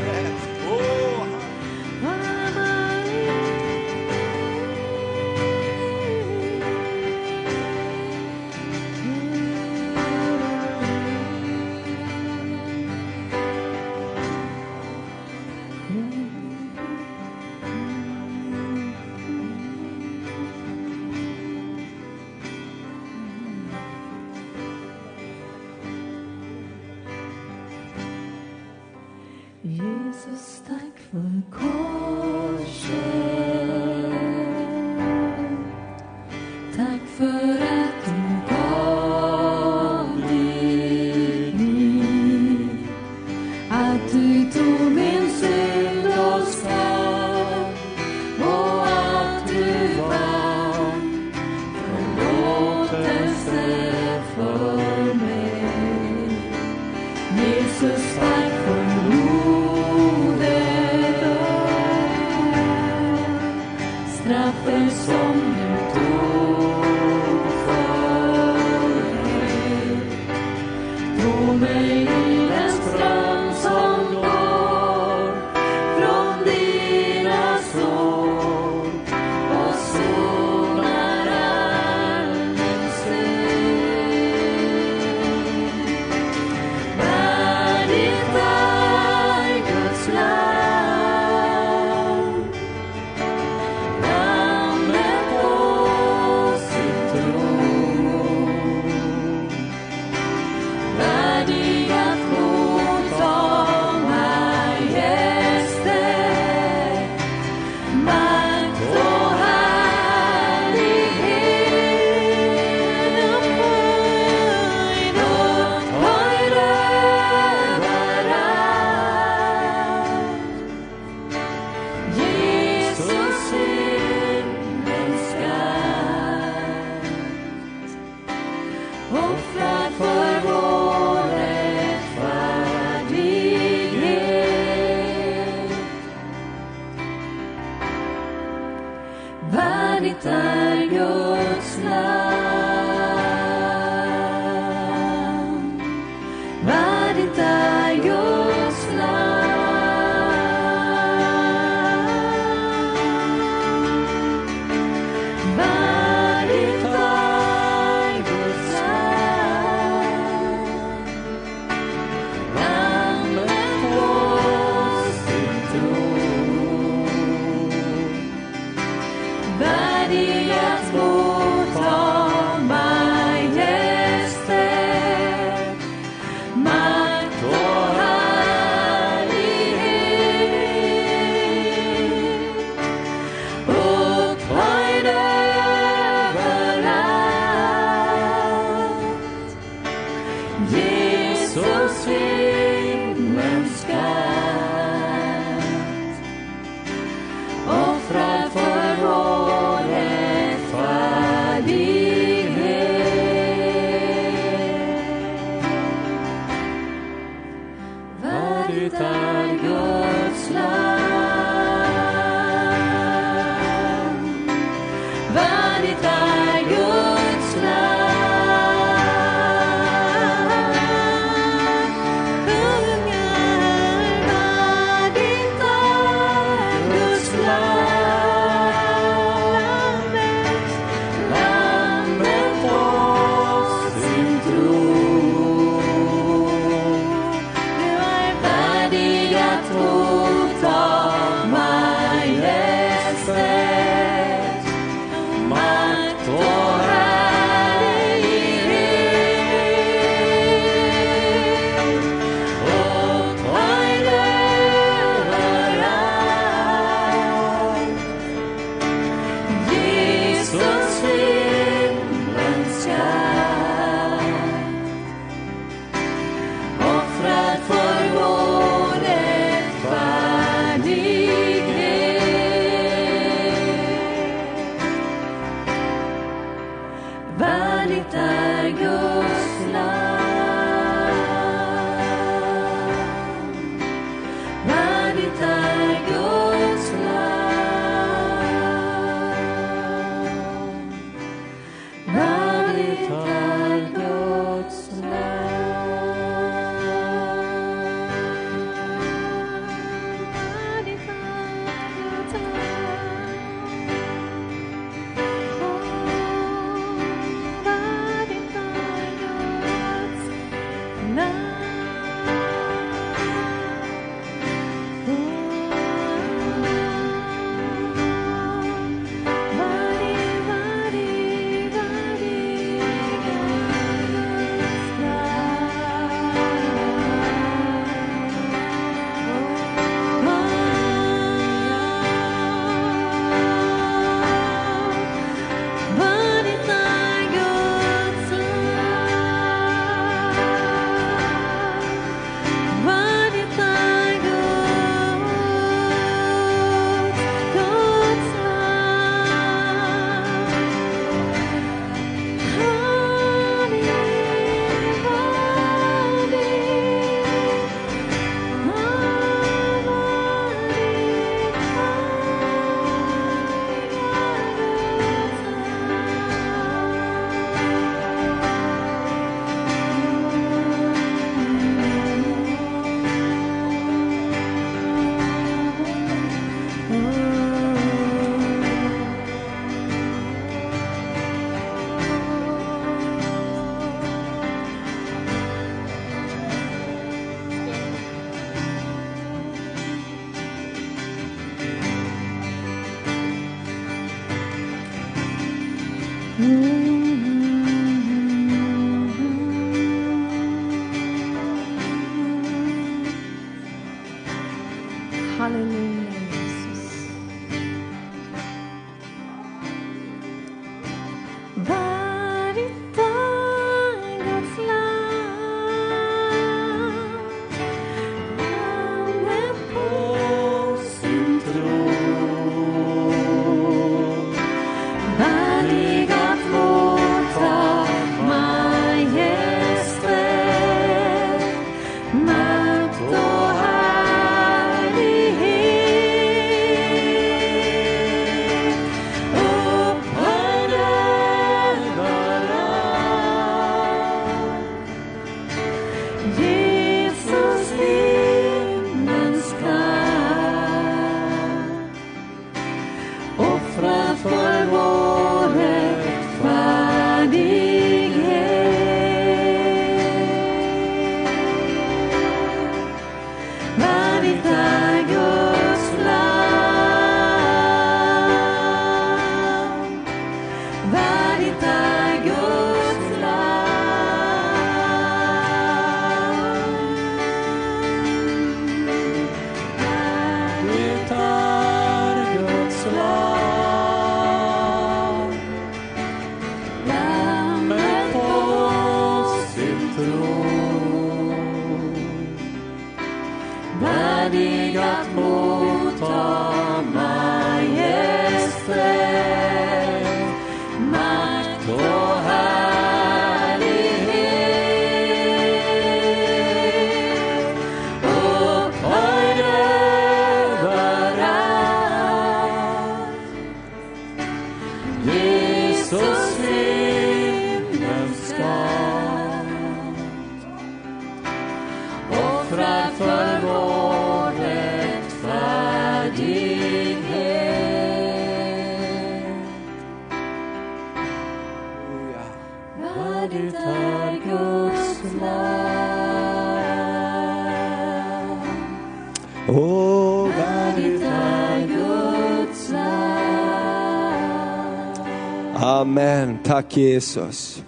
Tack Jesus.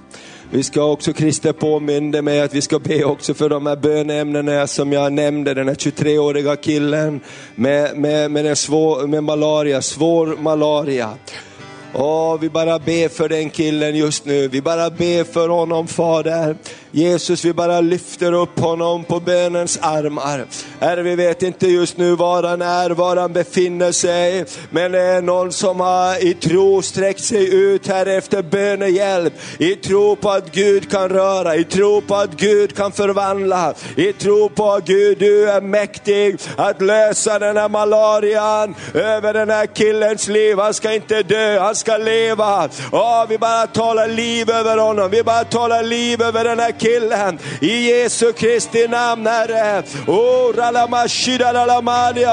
Vi ska också, Christer påminde mig att vi ska be också för de här böneämnena som jag nämnde, den här 23-åriga killen med, med, med, den svår, med malaria, svår malaria. Åh, vi bara ber för den killen just nu. Vi bara ber för honom Fader. Jesus, vi bara lyfter upp honom på bönens armar. Herre, vi vet inte just nu var han är, var han befinner sig. Men det är någon som har i tro sträckt sig ut här efter bönehjälp. I tro på att Gud kan röra, i tro på att Gud kan förvandla. I tro på att Gud, du är mäktig att lösa den här malarian över den här killens liv. Han ska inte dö, han ska leva. Åh, vi bara talar liv över honom, vi bara talar liv över den här killen. I Jesu Kristi namn Herre. Oh.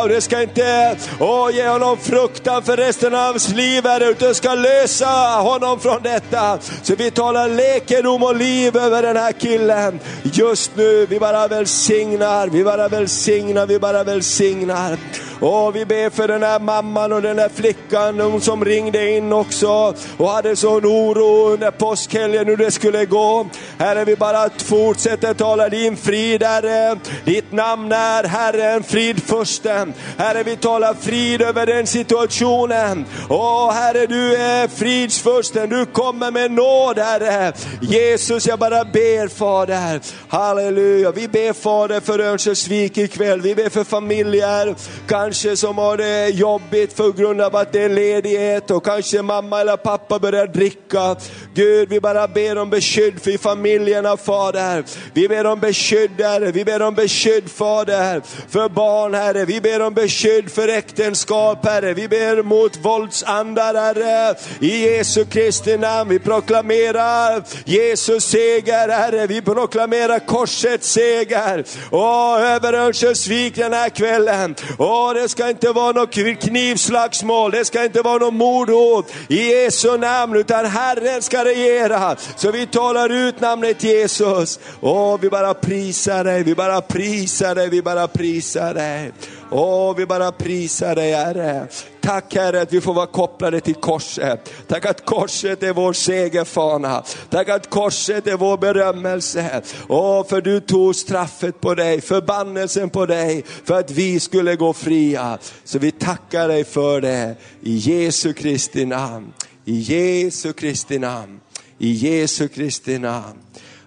Och det ska inte oh, ge honom fruktan för resten av hans liv Herre, utan det ska lösa honom från detta. Så vi talar läkedom och liv över den här killen. Just nu, vi bara välsignar, vi bara välsignar, vi bara välsignar. Och vi ber för den här mamman och den här flickan hon som ringde in också och hade sån oro under påskhelgen hur det skulle gå. Herre, vi bara fortsätter tala din frid Herre. Ditt namn är Herren, fridfursten. Herre, vi talar frid över den situationen. Åh Herre, du är fridsfursten, du kommer med nåd Herre. Jesus, jag bara ber Fader. Halleluja. Vi ber Fader för Örnsköldsvik ikväll. Vi ber för familjer, kanske som har det jobbigt på grund av att det är ledighet och kanske mamma eller pappa börjar dricka. Gud, vi bara ber om beskydd för familjerna Fader. Vi ber om beskydd Herre, vi ber om beskydd Fader för barn Herre. Vi ber om beskydd för äktenskap Herre. Vi ber mot våldsandar Herre. I Jesu Kristi namn, vi proklamerar Jesus seger Herre. Vi proklamerar korsets seger. Åh, över Örnsköldsvik den här kvällen. Åh, det ska inte vara något knivslagsmål, det ska inte vara något mordhot i Jesu namn, utan Herren ska regera. Så vi talar ut namnet Jesus. Jesus. Åh, vi bara prisar dig, vi bara prisar dig, vi bara prisar dig. Åh, vi bara prisar dig Herre. Tack Herre att vi får vara kopplade till korset. Tack att korset är vår segerfana. Tack att korset är vår berömmelse. Åh, för du tog straffet på dig, förbannelsen på dig, för att vi skulle gå fria. Så vi tackar dig för det i Jesu Kristi namn. I Jesu Kristi namn. I Jesu Kristi namn.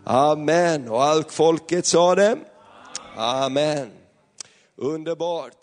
Amen. Och allt folket sa det. Amen. Underbart.